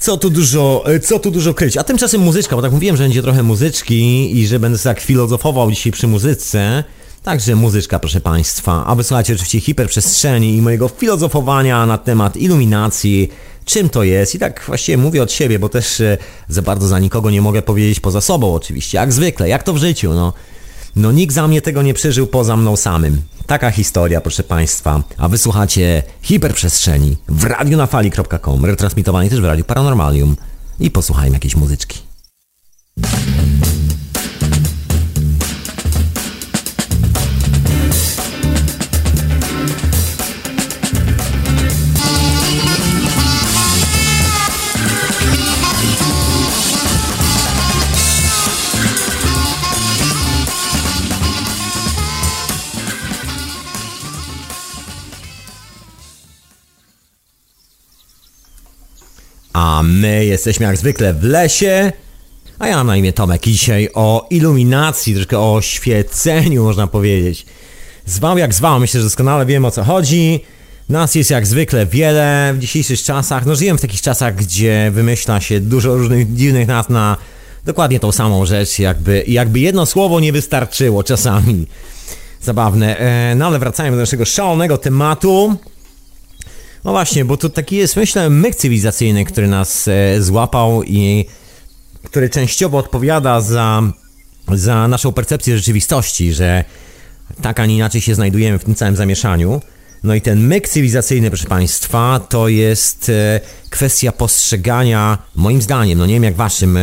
Co tu dużo, e, co tu dużo kryć. A tymczasem muzyczka, bo tak mówiłem, że będzie trochę muzyczki i że będę tak filozofował dzisiaj przy muzyce. Także muzyczka, proszę Państwa. A wysłuchajcie oczywiście hiperprzestrzeni i mojego filozofowania na temat iluminacji, czym to jest i tak właściwie mówię od siebie, bo też e, za bardzo za nikogo nie mogę powiedzieć poza sobą oczywiście, jak zwykle, jak to w życiu, no. No nikt za mnie tego nie przeżył poza mną samym. Taka historia, proszę Państwa. A wysłuchacie hiperprzestrzeni w radionafali.com, retransmitowanej też w Radiu Paranormalium. I posłuchajmy jakiejś muzyczki. A my jesteśmy jak zwykle w lesie. A ja mam na imię Tomek i dzisiaj o iluminacji, troszkę o świeceniu można powiedzieć. Zwał jak zwał, myślę, że doskonale wiem o co chodzi. Nas jest jak zwykle wiele w dzisiejszych czasach. No żyjemy w takich czasach, gdzie wymyśla się dużo różnych dziwnych nazw na dokładnie tą samą rzecz, jakby, jakby jedno słowo nie wystarczyło czasami. Zabawne. E, no ale wracając do naszego szalonego tematu. No właśnie, bo to taki jest, myślę, myk cywilizacyjny, który nas e, złapał i który częściowo odpowiada za, za naszą percepcję rzeczywistości, że tak, a nie inaczej się znajdujemy w tym całym zamieszaniu. No i ten myk cywilizacyjny, proszę Państwa, to jest e, kwestia postrzegania, moim zdaniem, no nie wiem jak Waszym, e,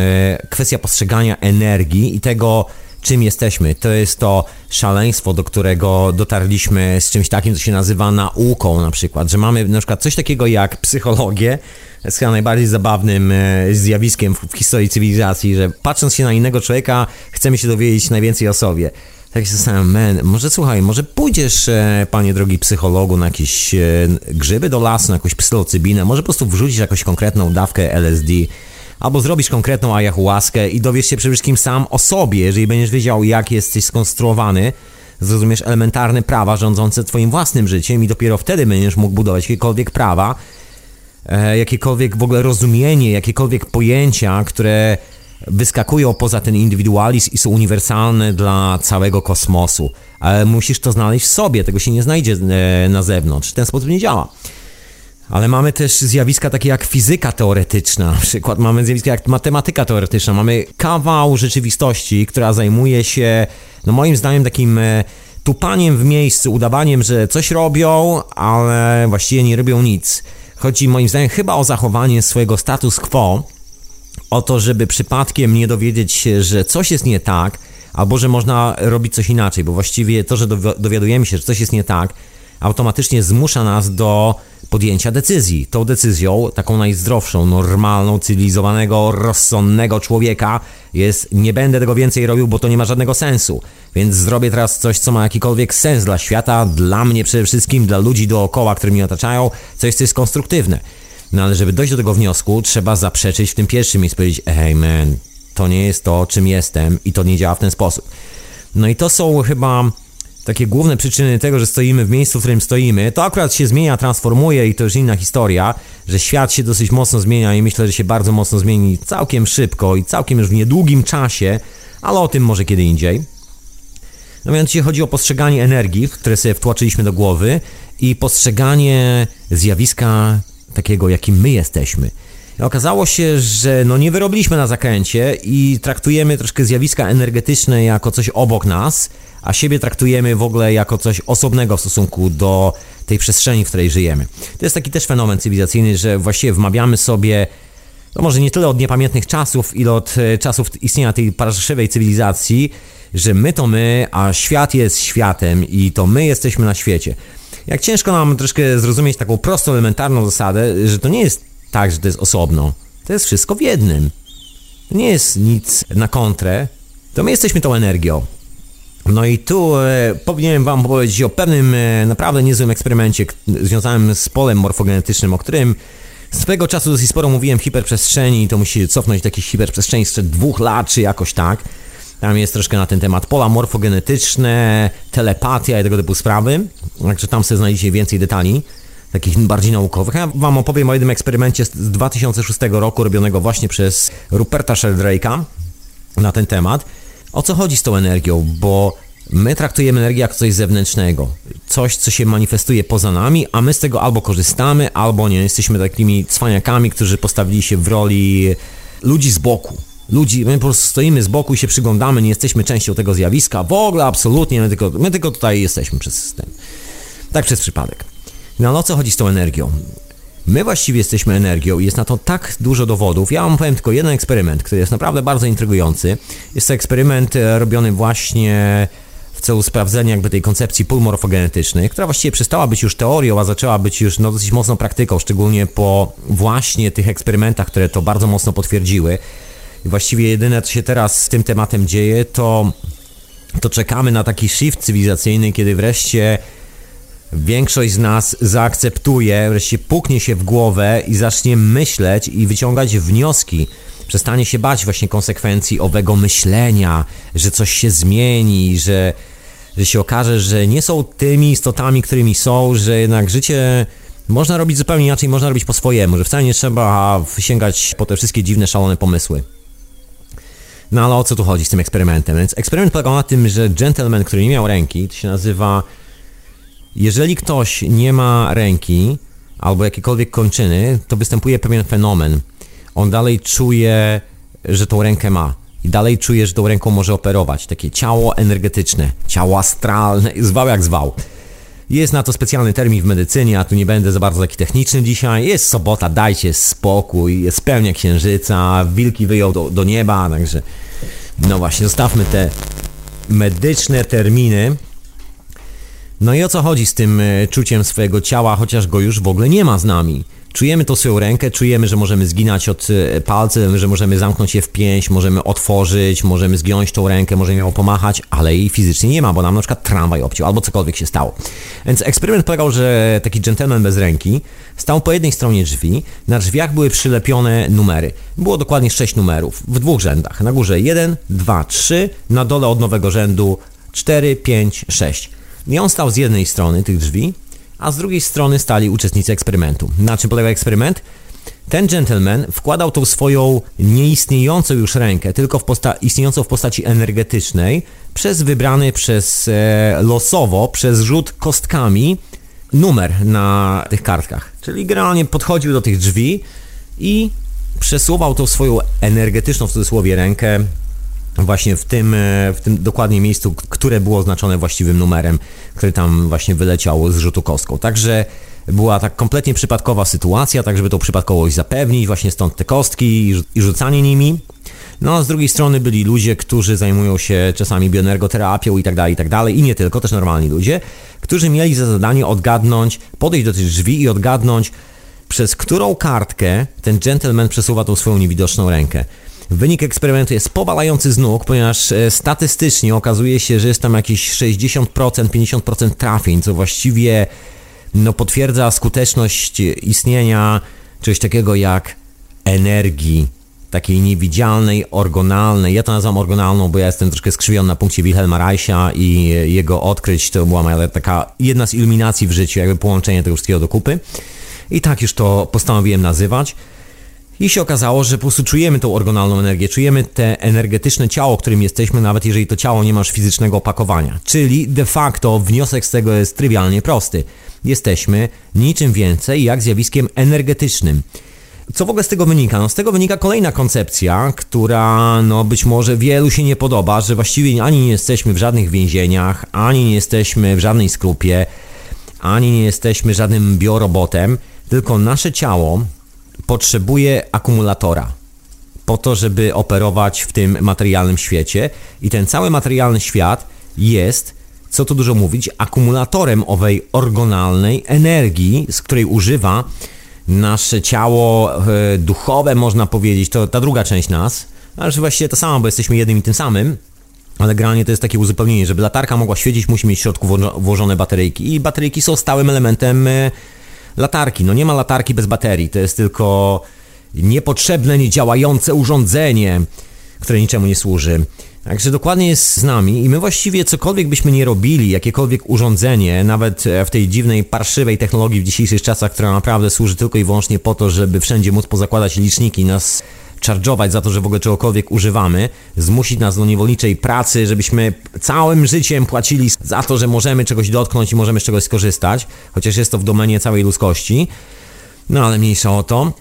kwestia postrzegania energii i tego, czym jesteśmy. To jest to szaleństwo, do którego dotarliśmy z czymś takim, co się nazywa nauką na przykład, że mamy na przykład coś takiego jak psychologię, jest chyba najbardziej zabawnym e, zjawiskiem w historii cywilizacji, że patrząc się na innego człowieka, chcemy się dowiedzieć najwięcej o sobie. Tak się zastanawiam, man, może słuchaj, może pójdziesz, e, panie drogi psychologu, na jakieś e, grzyby do lasu, na jakąś psylocybinę, może po prostu wrzucisz jakąś konkretną dawkę LSD, albo zrobisz konkretną ayahuaskę i dowiesz się przede wszystkim sam o sobie, jeżeli będziesz wiedział, jak jesteś skonstruowany, zrozumiesz elementarne prawa rządzące twoim własnym życiem i dopiero wtedy będziesz mógł budować jakiekolwiek prawa, e, jakiekolwiek w ogóle rozumienie, jakiekolwiek pojęcia, które wyskakują poza ten indywidualizm i są uniwersalne dla całego kosmosu. Ale musisz to znaleźć w sobie, tego się nie znajdzie e, na zewnątrz. W ten sposób nie działa. Ale mamy też zjawiska takie jak fizyka teoretyczna, na przykład mamy zjawiska jak matematyka teoretyczna, mamy kawał rzeczywistości, która zajmuje się, no moim zdaniem, takim e, tupaniem w miejscu, udawaniem, że coś robią, ale właściwie nie robią nic. Chodzi moim zdaniem chyba o zachowanie swojego status quo, o to, żeby przypadkiem nie dowiedzieć się, że coś jest nie tak, albo że można robić coś inaczej, bo właściwie to, że dowiadujemy się, że coś jest nie tak, automatycznie zmusza nas do podjęcia decyzji. Tą decyzją, taką najzdrowszą, normalną, cywilizowanego, rozsądnego człowieka jest nie będę tego więcej robił, bo to nie ma żadnego sensu. Więc zrobię teraz coś, co ma jakikolwiek sens dla świata, dla mnie przede wszystkim, dla ludzi dookoła, które mnie otaczają, coś, co jest konstruktywne. No ale żeby dojść do tego wniosku, trzeba zaprzeczyć w tym pierwszym miejscu, powiedzieć, hey man, to nie jest to, czym jestem i to nie działa w ten sposób. No i to są chyba takie główne przyczyny tego, że stoimy w miejscu, w którym stoimy. To akurat się zmienia, transformuje i to już inna historia, że świat się dosyć mocno zmienia i myślę, że się bardzo mocno zmieni całkiem szybko i całkiem już w niedługim czasie, ale o tym może kiedy indziej. No mianowicie chodzi o postrzeganie energii, które sobie wtłoczyliśmy do głowy i postrzeganie zjawiska takiego, jakim my jesteśmy. Okazało się, że no nie wyrobiliśmy na zakręcie i traktujemy troszkę zjawiska energetyczne jako coś obok nas, a siebie traktujemy w ogóle jako coś osobnego w stosunku do tej przestrzeni, w której żyjemy. To jest taki też fenomen cywilizacyjny, że właściwie wmawiamy sobie no może nie tyle od niepamiętnych czasów, ile od e, czasów istnienia tej paraszywej cywilizacji, że my to my, a świat jest światem i to my jesteśmy na świecie. Jak ciężko nam troszkę zrozumieć taką prostą, elementarną zasadę, że to nie jest tak, że to jest osobno. To jest wszystko w jednym. To nie jest nic na kontrę. To my jesteśmy tą energią. No i tu e, powinienem Wam powiedzieć o pewnym e, naprawdę niezłym eksperymencie związanym z polem morfogenetycznym, o którym swego czasu dosyć sporo mówiłem w hiperprzestrzeni i to musi cofnąć do jakiejś hiperprzestrzeni sprzed dwóch lat, czy jakoś tak. Tam jest troszkę na ten temat pola morfogenetyczne, telepatia i tego typu sprawy. Także tam sobie znajdziecie więcej detali, takich bardziej naukowych. Ja Wam opowiem o jednym eksperymencie z 2006 roku, robionego właśnie przez Ruperta Sheldrake'a na ten temat. O co chodzi z tą energią? Bo my traktujemy energię jako coś zewnętrznego, coś, co się manifestuje poza nami, a my z tego albo korzystamy, albo nie. Jesteśmy takimi cwaniakami, którzy postawili się w roli ludzi z boku ludzi, my po prostu stoimy z boku i się przyglądamy, nie jesteśmy częścią tego zjawiska, w ogóle absolutnie, my tylko, my tylko tutaj jesteśmy przez system. Tak przez przypadek. No, no o co chodzi z tą energią? My właściwie jesteśmy energią i jest na to tak dużo dowodów. Ja wam powiem tylko jeden eksperyment, który jest naprawdę bardzo intrygujący. Jest to eksperyment e, robiony właśnie w celu sprawdzenia jakby tej koncepcji pól morfogenetycznych, która właściwie przestała być już teorią, a zaczęła być już no, dosyć mocną praktyką, szczególnie po właśnie tych eksperymentach, które to bardzo mocno potwierdziły. I właściwie jedyne, co się teraz z tym tematem dzieje, to, to czekamy na taki shift cywilizacyjny, kiedy wreszcie większość z nas zaakceptuje, wreszcie puknie się w głowę i zacznie myśleć i wyciągać wnioski. Przestanie się bać właśnie konsekwencji owego myślenia, że coś się zmieni, że, że się okaże, że nie są tymi istotami, którymi są, że jednak życie można robić zupełnie inaczej, można robić po swojemu, że wcale nie trzeba sięgać po te wszystkie dziwne, szalone pomysły. No ale o co tu chodzi z tym eksperymentem? Więc eksperyment polegał na tym, że gentleman, który nie miał ręki, to się nazywa jeżeli ktoś nie ma ręki albo jakiekolwiek kończyny, to występuje pewien fenomen. On dalej czuje, że tą rękę ma. i dalej czujesz, że tą ręką może operować. Takie ciało energetyczne, ciało astralne, zwał jak zwał. Jest na to specjalny termin w medycynie, a tu nie będę za bardzo taki techniczny dzisiaj. Jest sobota, dajcie spokój, jest pełnia księżyca, wilki wyjął do, do nieba, także no właśnie, zostawmy te medyczne terminy. No i o co chodzi z tym e, czuciem swojego ciała, chociaż go już w ogóle nie ma z nami? Czujemy tą swoją rękę, czujemy, że możemy zginać od e, palcem, że możemy zamknąć je w pięść, możemy otworzyć, możemy zgiąć tą rękę, możemy ją pomachać, ale jej fizycznie nie ma, bo nam na przykład tramwaj obciął albo cokolwiek się stało. Więc eksperyment polegał, że taki gentleman bez ręki stał po jednej stronie drzwi, na drzwiach były przylepione numery. Było dokładnie sześć numerów w dwóch rzędach. Na górze 1, 2, 3, na dole od nowego rzędu 4, 5, 6. I on stał z jednej strony tych drzwi, a z drugiej strony stali uczestnicy eksperymentu. Na czym polegał eksperyment? Ten gentleman wkładał tą swoją nieistniejącą już rękę, tylko w posta- istniejącą w postaci energetycznej, przez wybrany przez e, losowo, przez rzut kostkami numer na tych kartkach. Czyli generalnie podchodził do tych drzwi i przesuwał tą swoją energetyczną w cudzysłowie rękę właśnie w tym, e, w tym dokładnie miejscu, które było oznaczone właściwym numerem, który tam właśnie wyleciał z rzutu kostką. Także była tak kompletnie przypadkowa sytuacja, tak żeby tą przypadkowość zapewnić, właśnie stąd te kostki i rzucanie nimi. No a z drugiej strony byli ludzie, którzy zajmują się czasami bioenergoterapią i tak dalej, i tak dalej, i nie tylko, też normalni ludzie, którzy mieli za zadanie odgadnąć, podejść do tych drzwi i odgadnąć, przez którą kartkę ten gentleman przesuwa tą swoją niewidoczną rękę. Wynik eksperymentu jest powalający z nóg, ponieważ e, statystycznie okazuje się, że jest tam jakieś 60%, 50% trafień, co właściwie no, potwierdza skuteczność istnienia czegoś takiego jak energii, takiej niewidzialnej, orgonalnej. Ja to nazywam orgonalną, bo ja jestem troszkę skrzywiony na punkcie Wilhelma Reicha i jego odkryć to była moja taka jedna z iluminacji w życiu, jakby połączenie tego wszystkiego do kupy. I tak już to postanowiłem nazywać. I się okazało, że po prostu czujemy tą orgonalną energię, czujemy te energetyczne ciało, którym jesteśmy, nawet jeżeli to ciało nie masz fizycznego opakowania. Czyli de facto wniosek z tego jest trywialnie prosty. Jesteśmy niczym więcej jak zjawiskiem energetycznym. Co w ogóle z tego wynika? No z tego wynika kolejna koncepcja, która no być może wielu się nie podoba, że właściwie ani nie jesteśmy w żadnych więzieniach, ani nie jesteśmy w żadnej skrupie, ani nie jesteśmy żadnym biorobotem, tylko nasze ciało potrzebuje akumulatora po to, żeby operować w tym materialnym świecie. I ten cały materialny świat jest, co tu dużo mówić, akumulatorem owej orgonalnej energii, z której używa nasze ciało e, duchowe, można powiedzieć, to ta druga część nas, ale właściwie to samo, bo jesteśmy jednym i tym samym, ale generalnie to jest takie uzupełnienie, żeby latarka mogła świecić, musi mieć w środku włożone bateryjki. I bateryjki są stałym elementem e, latarki. No nie ma latarki bez baterii, to jest tylko niepotrzebne, niedziałające urządzenie, które niczemu nie służy. Także dokładnie jest z nami i my właściwie cokolwiek byśmy nie robili, jakiekolwiek urządzenie, nawet w tej dziwnej, parszywej technologii w dzisiejszych czasach, która naprawdę służy tylko i wyłącznie po to, żeby wszędzie móc pozakładać liczniki, nas charge'ować za to, że w ogóle czegokolwiek używamy, zmusić nas do niewolniczej pracy, żebyśmy całym życiem płacili za to, że możemy czegoś dotknąć i możemy z czegoś skorzystać, chociaż jest to w domenie całej ludzkości. No ale mniejsza o to.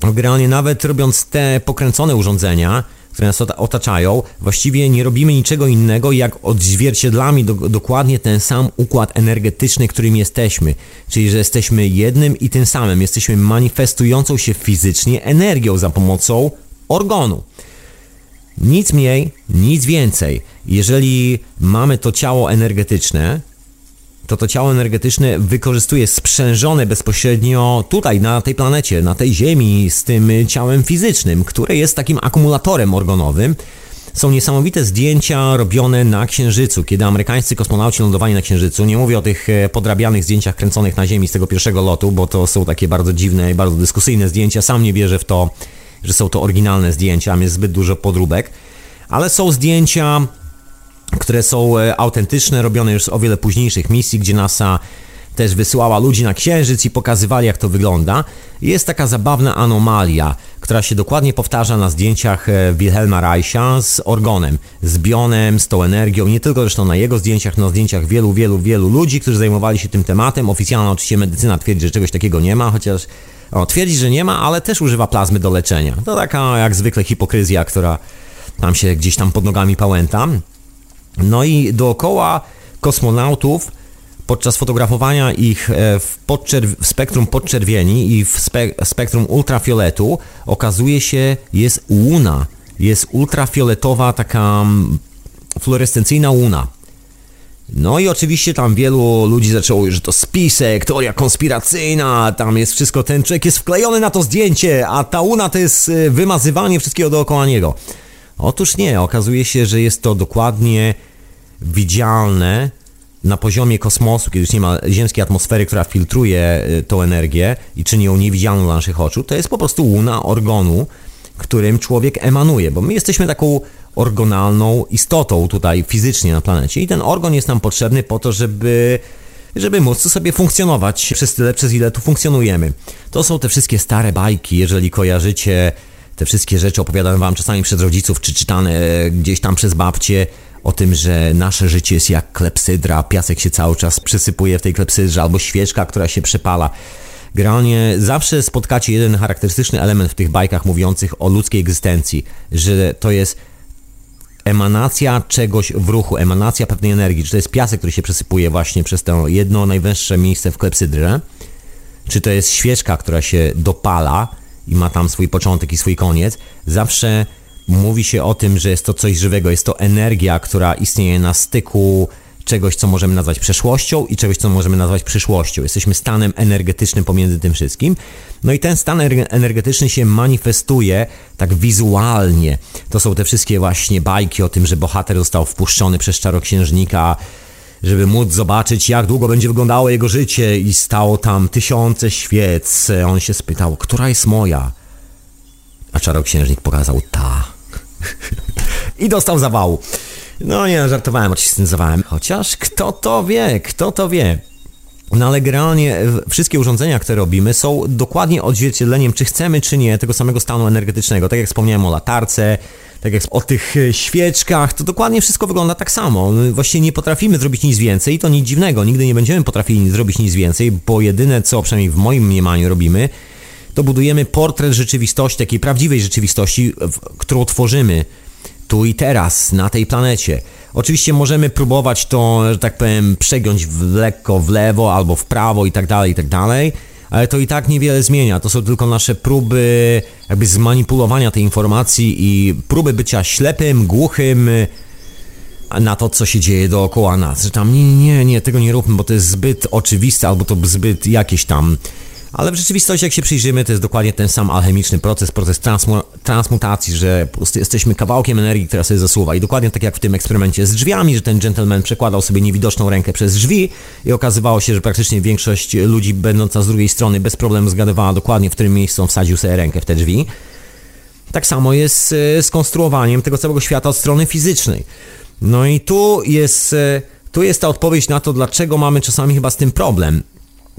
Generalnie nawet robiąc te pokręcone urządzenia, które nas otaczają, właściwie nie robimy niczego innego, jak odzwierciedlamy do, dokładnie ten sam układ energetyczny, którym jesteśmy. Czyli, że jesteśmy jednym i tym samym. Jesteśmy manifestującą się fizycznie energią za pomocą organu. Nic mniej, nic więcej. Jeżeli mamy to ciało energetyczne, to to ciało energetyczne wykorzystuje sprzężone bezpośrednio tutaj, na tej planecie, na tej Ziemi, z tym ciałem fizycznym, które jest takim akumulatorem organowym. Są niesamowite zdjęcia robione na Księżycu, kiedy amerykańscy kosmonauci lądowali na Księżycu. Nie mówię o tych e, podrabianych zdjęciach kręconych na Ziemi z tego pierwszego lotu, bo to są takie bardzo dziwne i bardzo dyskusyjne zdjęcia. Sam nie wierzę w to, że są to oryginalne zdjęcia, jest zbyt dużo podróbek. Ale są zdjęcia które są e, autentyczne, robione już z o wiele późniejszych misji, gdzie NASA też wysyłała ludzi na Księżyc i pokazywali jak to wygląda. Jest taka zabawna anomalia, która się dokładnie powtarza na zdjęciach e, Wilhelma Reicha z orgonem, z bionem, z tą energią, nie tylko zresztą na jego zdjęciach, na zdjęciach wielu, wielu, wielu ludzi, którzy zajmowali się tym tematem. Oficjalna oczywiście medycyna twierdzi, że czegoś takiego nie ma, chociaż o, twierdzi, że nie ma, ale też używa plazmy do leczenia. To taka jak zwykle hipokryzja, która tam się gdzieś tam pod nogami pałętam. No i dookoła kosmonautów podczas fotografowania ich e, w, w spektrum podczerwieni i w spe- spektrum ultrafioletu okazuje się jest łuna. Jest ultrafioletowa taka mm, fluorescencyjna łuna. No i oczywiście tam wielu ludzi zaczęło, że to spisek, teoria konspiracyjna, tam jest wszystko, ten człowiek jest wklejony na to zdjęcie, a ta łuna to jest e, wymazywanie wszystkiego dookoła niego. Otóż nie, okazuje się, że jest to dokładnie widzialne na poziomie kosmosu, kiedy już nie ma ziemskiej atmosfery, która filtruje y, tą energię i czyni ją niewidzialną dla naszych oczu, to jest po prostu łuna organu, którym człowiek emanuje, bo my jesteśmy taką orgonalną istotą tutaj fizycznie na planecie i ten organ jest nam potrzebny po to, żeby żeby móc sobie funkcjonować przez tyle, przez ile tu funkcjonujemy. To są te wszystkie stare bajki, jeżeli kojarzycie te wszystkie rzeczy opowiadane wam czasami przez rodziców, czy czytane gdzieś tam przez babcie, o tym, że nasze życie jest jak klepsydra, piasek się cały czas przysypuje w tej klepsydrze, albo świeczka, która się przepala. Generalnie zawsze spotkacie jeden charakterystyczny element w tych bajkach mówiących o ludzkiej egzystencji, że to jest emanacja czegoś w ruchu, emanacja pewnej energii. Czy to jest piasek, który się przesypuje właśnie przez to jedno najwęższe miejsce w klepsydrze, czy to jest świeczka, która się dopala i ma tam swój początek i swój koniec. Zawsze mówi się o tym, że jest to coś żywego, jest to energia, która istnieje na styku czegoś, co możemy nazwać przeszłością i czegoś, co możemy nazwać przyszłością. Jesteśmy stanem energetycznym pomiędzy tym wszystkim. No i ten stan energetyczny się manifestuje tak wizualnie. To są te wszystkie właśnie bajki o tym, że bohater został wpuszczony przez czarnoksiężnika, żeby móc zobaczyć, jak długo będzie wyglądało jego życie i stało tam tysiące świec. On się spytał, która jest moja? A czarnoksiężnik pokazał ta. I dostał zawału. No nie, żartowałem oczywiście. Chociaż kto to wie, kto to wie. No ale generalnie wszystkie urządzenia, które robimy są dokładnie odzwierciedleniem, czy chcemy, czy nie, tego samego stanu energetycznego. Tak jak wspomniałem o latarce, tak jak o tych e, świeczkach, to dokładnie wszystko wygląda tak samo. Właściwie nie potrafimy zrobić nic więcej, to nic dziwnego. Nigdy nie będziemy potrafili zrobić nic więcej, bo jedyne co, przynajmniej w moim mniemaniu robimy, to budujemy portret rzeczywistości, takiej prawdziwej rzeczywistości, którą tworzymy tu i teraz, na tej planecie. Oczywiście możemy próbować to, że tak powiem, przegiąć w lekko w lewo albo w prawo i tak dalej, i tak dalej, ale to i tak niewiele zmienia. To są tylko nasze próby jakby zmanipulowania tej informacji i próby bycia ślepym, głuchym na to, co się dzieje dookoła nas. Że tam nie, nie, nie, tego nie róbmy, bo to jest zbyt oczywiste albo to zbyt jakieś tam ale w rzeczywistości, jak się przyjrzymy, to jest dokładnie ten sam alchemiczny proces, proces transmu transmutacji, że jesteśmy kawałkiem energii, która sobie zasuwa. I dokładnie tak jak w tym eksperymencie z drzwiami, że ten gentleman przekładał sobie niewidoczną rękę przez drzwi i okazywało się, że praktycznie większość ludzi będąca z drugiej strony bez problemu zgadywała dokładnie, w którym miejscu wsadził sobie rękę w te drzwi. Tak samo jest e, z konstruowaniem tego całego świata od strony fizycznej. No i tu jest, e, tu jest ta odpowiedź na to, dlaczego mamy czasami chyba z tym problem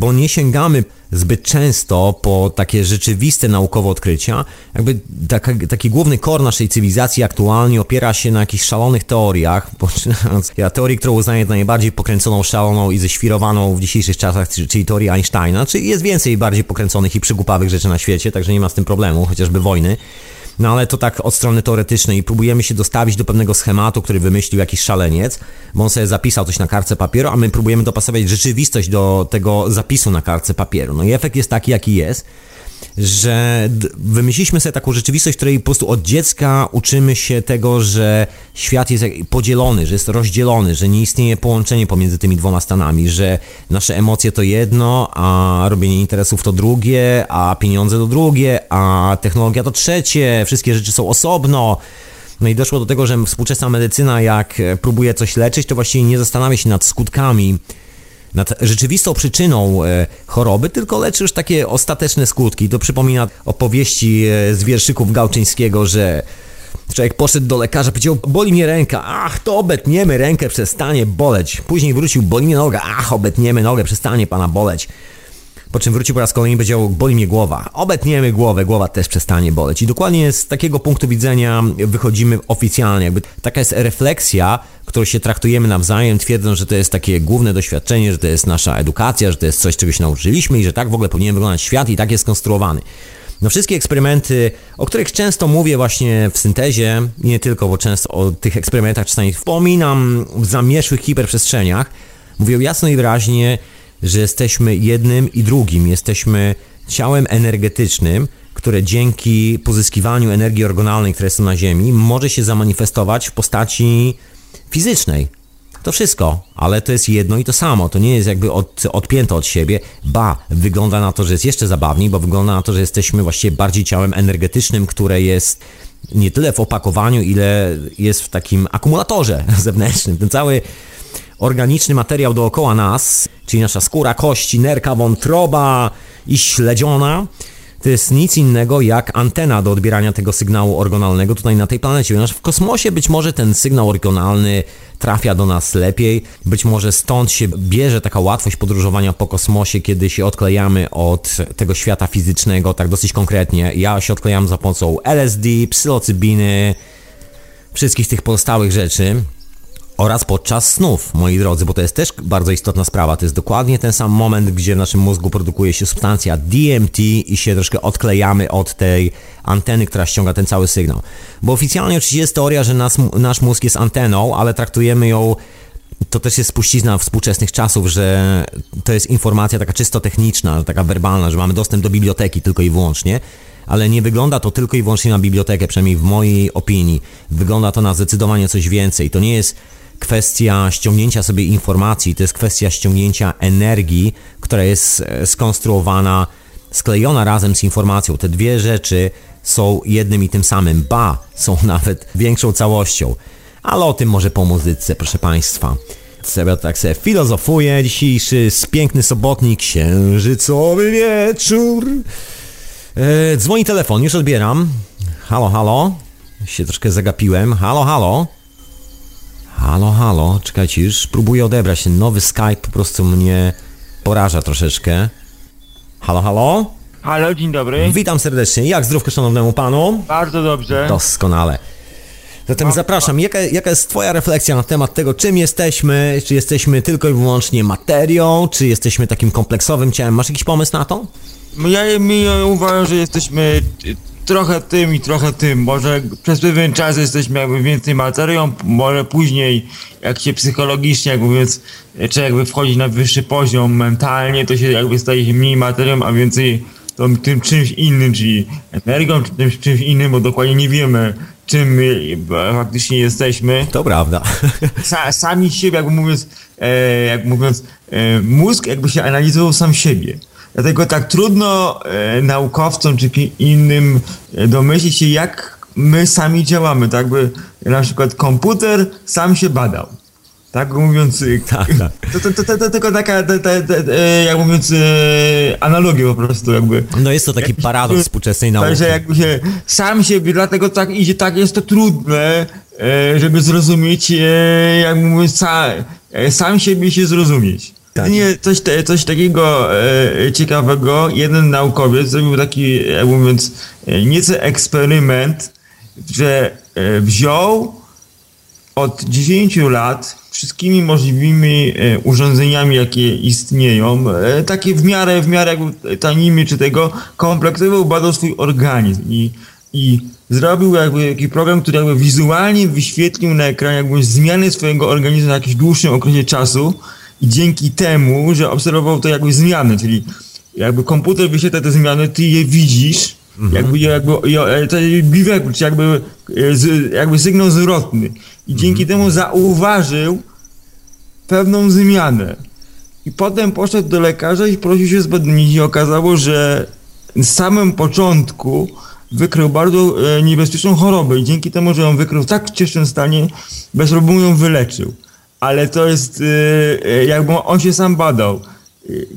bo nie sięgamy zbyt często po takie rzeczywiste naukowe odkrycia. Jakby taka, taki główny kor naszej cywilizacji aktualnie opiera się na jakichś szalonych teoriach, poczynając ja teorii, którą uznaję za najbardziej pokręconą, szaloną i ześwirowaną w dzisiejszych czasach, czyli teorii Einsteina, czyli jest więcej bardziej pokręconych i przygłupawych rzeczy na świecie, także nie ma z tym problemu, chociażby wojny. No ale to tak od strony teoretycznej i próbujemy się dostawić do pewnego schematu, który wymyślił jakiś szaleniec, bo on sobie zapisał coś na kartce papieru, a my próbujemy dopasować rzeczywistość do tego zapisu na kartce papieru. No i efekt jest taki, jaki jest że wymyśliliśmy sobie taką rzeczywistość, w której po prostu od dziecka uczymy się tego, że świat jest podzielony, że jest rozdzielony, że nie istnieje połączenie pomiędzy tymi dwoma stanami, że nasze emocje to jedno, a robienie interesów to drugie, a pieniądze to drugie, a technologia to trzecie, wszystkie rzeczy są osobno. No i doszło do tego, że współczesna medycyna, jak próbuje coś leczyć, to właściwie nie zastanawia się nad skutkami nad rzeczywistą przyczyną e, choroby, tylko leczy już takie ostateczne skutki. To przypomina opowieści e, z wierszyków Gałczyńskiego, że człowiek poszedł do lekarza, powiedział, boli mnie ręka, ach, to obetniemy rękę, przestanie boleć. Później wrócił, boli mnie noga, ach, obetniemy nogę, przestanie pana boleć. Po czym wrócił po raz kolejny i powiedział, boli mnie głowa. Obetniemy głowę, głowa też przestanie boleć. I dokładnie z takiego punktu widzenia wychodzimy oficjalnie. Jakby taka jest refleksja, którą się traktujemy nawzajem, twierdząc, że to jest takie główne doświadczenie, że to jest nasza edukacja, że to jest coś, czego się nauczyliśmy i że tak w ogóle powinien wyglądać świat i tak jest skonstruowany. No wszystkie eksperymenty, o których często mówię właśnie w syntezie, nie tylko, bo często o tych eksperymentach czasami wspominam w zamieszłych hiperprzestrzeniach, mówią jasno i wyraźnie, że jesteśmy jednym i drugim, jesteśmy ciałem energetycznym, które dzięki pozyskiwaniu energii orgonalnej, która jest tu na Ziemi, może się zamanifestować w postaci fizycznej. To wszystko, ale to jest jedno i to samo. To nie jest jakby od, odpięte od siebie. Ba, wygląda na to, że jest jeszcze zabawniej, bo wygląda na to, że jesteśmy właściwie bardziej ciałem energetycznym, które jest nie tyle w opakowaniu, ile jest w takim akumulatorze zewnętrznym. Ten cały organiczny materiał dookoła nas, czyli nasza skóra, kości, nerka, wątroba i śledziona, to jest nic innego jak antena do odbierania tego sygnału orgonalnego tutaj na tej planecie. Ponieważ w kosmosie być może ten sygnał orgonalny trafia do nas lepiej, być może stąd się bierze taka łatwość podróżowania po kosmosie, kiedy się odklejamy od tego świata fizycznego, tak dosyć konkretnie. Ja się odklejam za pomocą LSD, psylocybiny, wszystkich tych pozostałych rzeczy oraz podczas snów, moi drodzy, bo to jest też bardzo istotna sprawa. To jest dokładnie ten sam moment, gdzie w naszym mózgu produkuje się substancja DMT i się troszkę odklejamy od tej anteny, która ściąga ten cały sygnał. Bo oficjalnie oczywiście jest teoria, że nas, nasz mózg jest anteną, ale traktujemy ją to też jest spuścizna współczesnych czasów, że to jest informacja taka czysto techniczna, taka werbalna, że mamy dostęp do biblioteki tylko i wyłącznie, ale nie wygląda to tylko i wyłącznie na bibliotekę, przynajmniej w mojej opinii. Wygląda to na zdecydowanie coś więcej. To nie jest kwestia ściągnięcia sobie informacji, to jest kwestia ściągnięcia energii, która jest e, skonstruowana, sklejona razem z informacją. Te dwie rzeczy są jednym i tym samym, ba, są nawet większą całością. Ale o tym może po muzyce, proszę Państwa. Sobie tak sobie filozofuje dzisiejszy piękny sobotni księżycowy wieczór. E, dzwoni telefon, już odbieram. Halo, halo. Się troszkę zagapiłem. Halo, halo. Halo, halo, czekajcie, już próbuję odebrać. Ten nowy Skype po prostu mnie poraża troszeczkę. Halo, halo? Halo, dzień dobry. Witam serdecznie. Jak zdrówko szanownemu panu? Bardzo dobrze. Doskonale. Zatem zapraszam, jaka, jaka jest Twoja refleksja na temat tego, czym jesteśmy? Czy jesteśmy tylko i wyłącznie materią? Czy jesteśmy takim kompleksowym ciałem? Masz jakiś pomysł na to? Ja, ja uważam, że jesteśmy trochę tym i trochę tym. Może przez pewien czas jesteśmy jakby więcej materią, może później, jak się psychologicznie, jak mówiąc, czy jakby wchodzi na wyższy poziom mentalnie, to się jakby staje się mniej materią, a więcej to tym czymś innym, czyli energią, czy tym czymś innym, bo dokładnie nie wiemy, czym my faktycznie jesteśmy. To prawda. Sa, sami siebie, jakby mówiąc, e, jak mówiąc, e, mózg jakby się analizował sam siebie. Dlatego tak trudno e, naukowcom czy innym e, domyślić się, jak my sami działamy. Tak by na przykład komputer sam się badał. Tak mówiąc, e, tak, tak. To, to, to, to, to tylko taka, to, to, to, e, jak mówiąc, analogia po prostu jakby. No jest to taki paradoks współczesnej nauki. Także jakby się sam siebie, dlatego tak idzie, tak jest to trudne, żeby zrozumieć, jak mówiąc, sa, e, sam siebie się zrozumieć. Tak. Nie, coś, coś takiego e, ciekawego. Jeden naukowiec zrobił taki, jak mówiąc, e, nieco eksperyment, że e, wziął od 10 lat wszystkimi możliwymi e, urządzeniami, jakie istnieją, e, takie w miarę, w miarę jakby tanimi czy tego, kompleksowo badał swój organizm i, i zrobił jakby taki program, który jakby wizualnie wyświetlił na ekranie jakby zmiany swojego organizmu na jakimś dłuższym okresie czasu, i dzięki temu, że obserwował to jakby zmiany, czyli jakby komputer wyświetla te zmiany, ty je widzisz, mhm. jakby, jakby e, to biwek, czy jakby, e, jakby sygnał zwrotny. I dzięki mhm. temu zauważył pewną zmianę. I potem poszedł do lekarza i prosił się zbadać. I okazało, że na samym początku wykrył bardzo e, niebezpieczną chorobę i dzięki temu, że ją wykrył w tak ciężkim stanie, bez problemu ją wyleczył ale to jest, y, y, jakby on się sam badał. Y,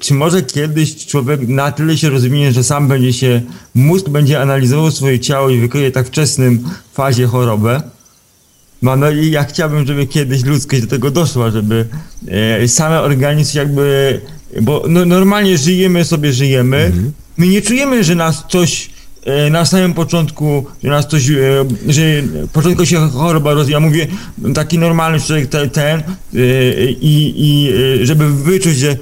czy może kiedyś człowiek na tyle się rozwinie, że sam będzie się, mózg będzie analizował swoje ciało i wykryje tak wczesnym fazie chorobę? No, no i ja chciałbym, żeby kiedyś ludzkość do tego doszła, żeby same organizm jakby, bo no, normalnie żyjemy sobie, żyjemy, mhm. my nie czujemy, że nas coś na samym początku, że nas coś, e, że początku się choroba rozwija, mówię, taki normalny człowiek ten, e, i, i żeby wyczuć, że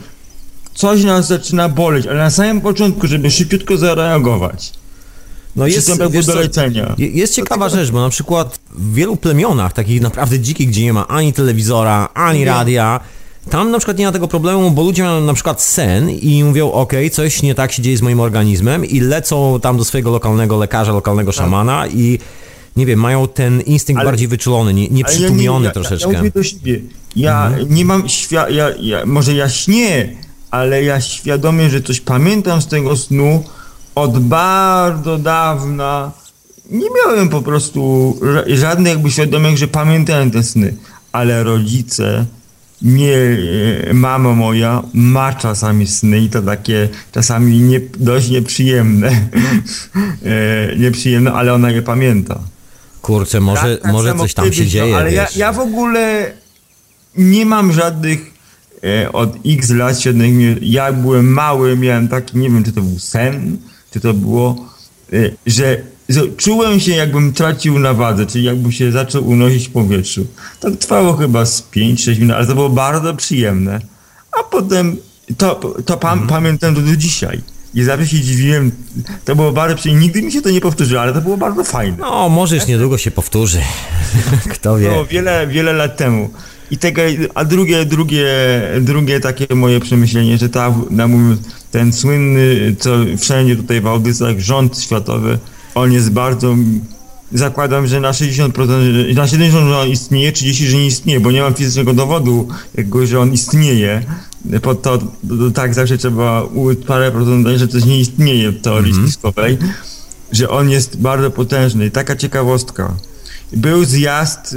coś nas zaczyna boleć, ale na samym początku, żeby szybciutko zareagować. No jest, wiesz do leczenia. jest ciekawa rzecz, bo na przykład w wielu plemionach, takich naprawdę dzikich, gdzie nie ma ani telewizora, ani radia, tam na przykład nie ma tego problemu, bo ludzie mają na przykład sen i mówią, ok, coś nie tak się dzieje z moim organizmem i lecą tam do swojego lokalnego lekarza, lokalnego szamana i nie wiem, mają ten instynkt Ale- bardziej wyczulony, nie, Ale ja nieprzytłumiony ja, troszeczkę. Mhm. Ja, ja do siebie. Ja nie mam świa... Ja, ja, może ja śnię, ale ja świadomie, że coś pamiętam z tego snu od bardzo dawna. Nie miałem po prostu ża- żadnych jakby świadomych, że pamiętałem te sny. Ale rodzice, nie, mama moja ma czasami sny i to takie czasami nie, dość nieprzyjemne. e, nieprzyjemne, ale ona je pamięta. Kurczę, może, Tak, tak może coś tam się kiedyś, dzieje, No, ale ja, ja w ogóle nie mam żadnych e, od x lat siedem, jak byłem mały, miałem taki, nie wiem, czy to był sen, czy to było, e, że czułem się jakbym tracił na wadze, czyli jakbym się zaczął unosić w powietrzu. To trwało chyba z 5-6 minut, ale to było bardzo przyjemne. A potem to, to pam, Mhm. pamiętam do dzisiaj. I zawsze się dziwiłem, to było bardzo przyjemne. Nigdy mi się to nie powtórzyło, ale to było bardzo fajne. No, może już niedługo się powtórzy. Kto wie. No, wiele, wiele lat temu. I tego, a drugie, drugie, drugie takie moje przemyślenie, że ta, na mój, ten słynny, co wszędzie tutaj w audycjach, rząd światowy, on jest bardzo, zakładam, że na 60%, że- na 70% że on istnieje, 30% że nie istnieje, bo nie mam fizycznego dowodu, jakby, że on istnieje. Pod to, tak zawsze trzeba parę procent dać, że coś nie istnieje w teorii spiskowej, że on jest bardzo potężny. Taka ciekawostka. Był zjazd,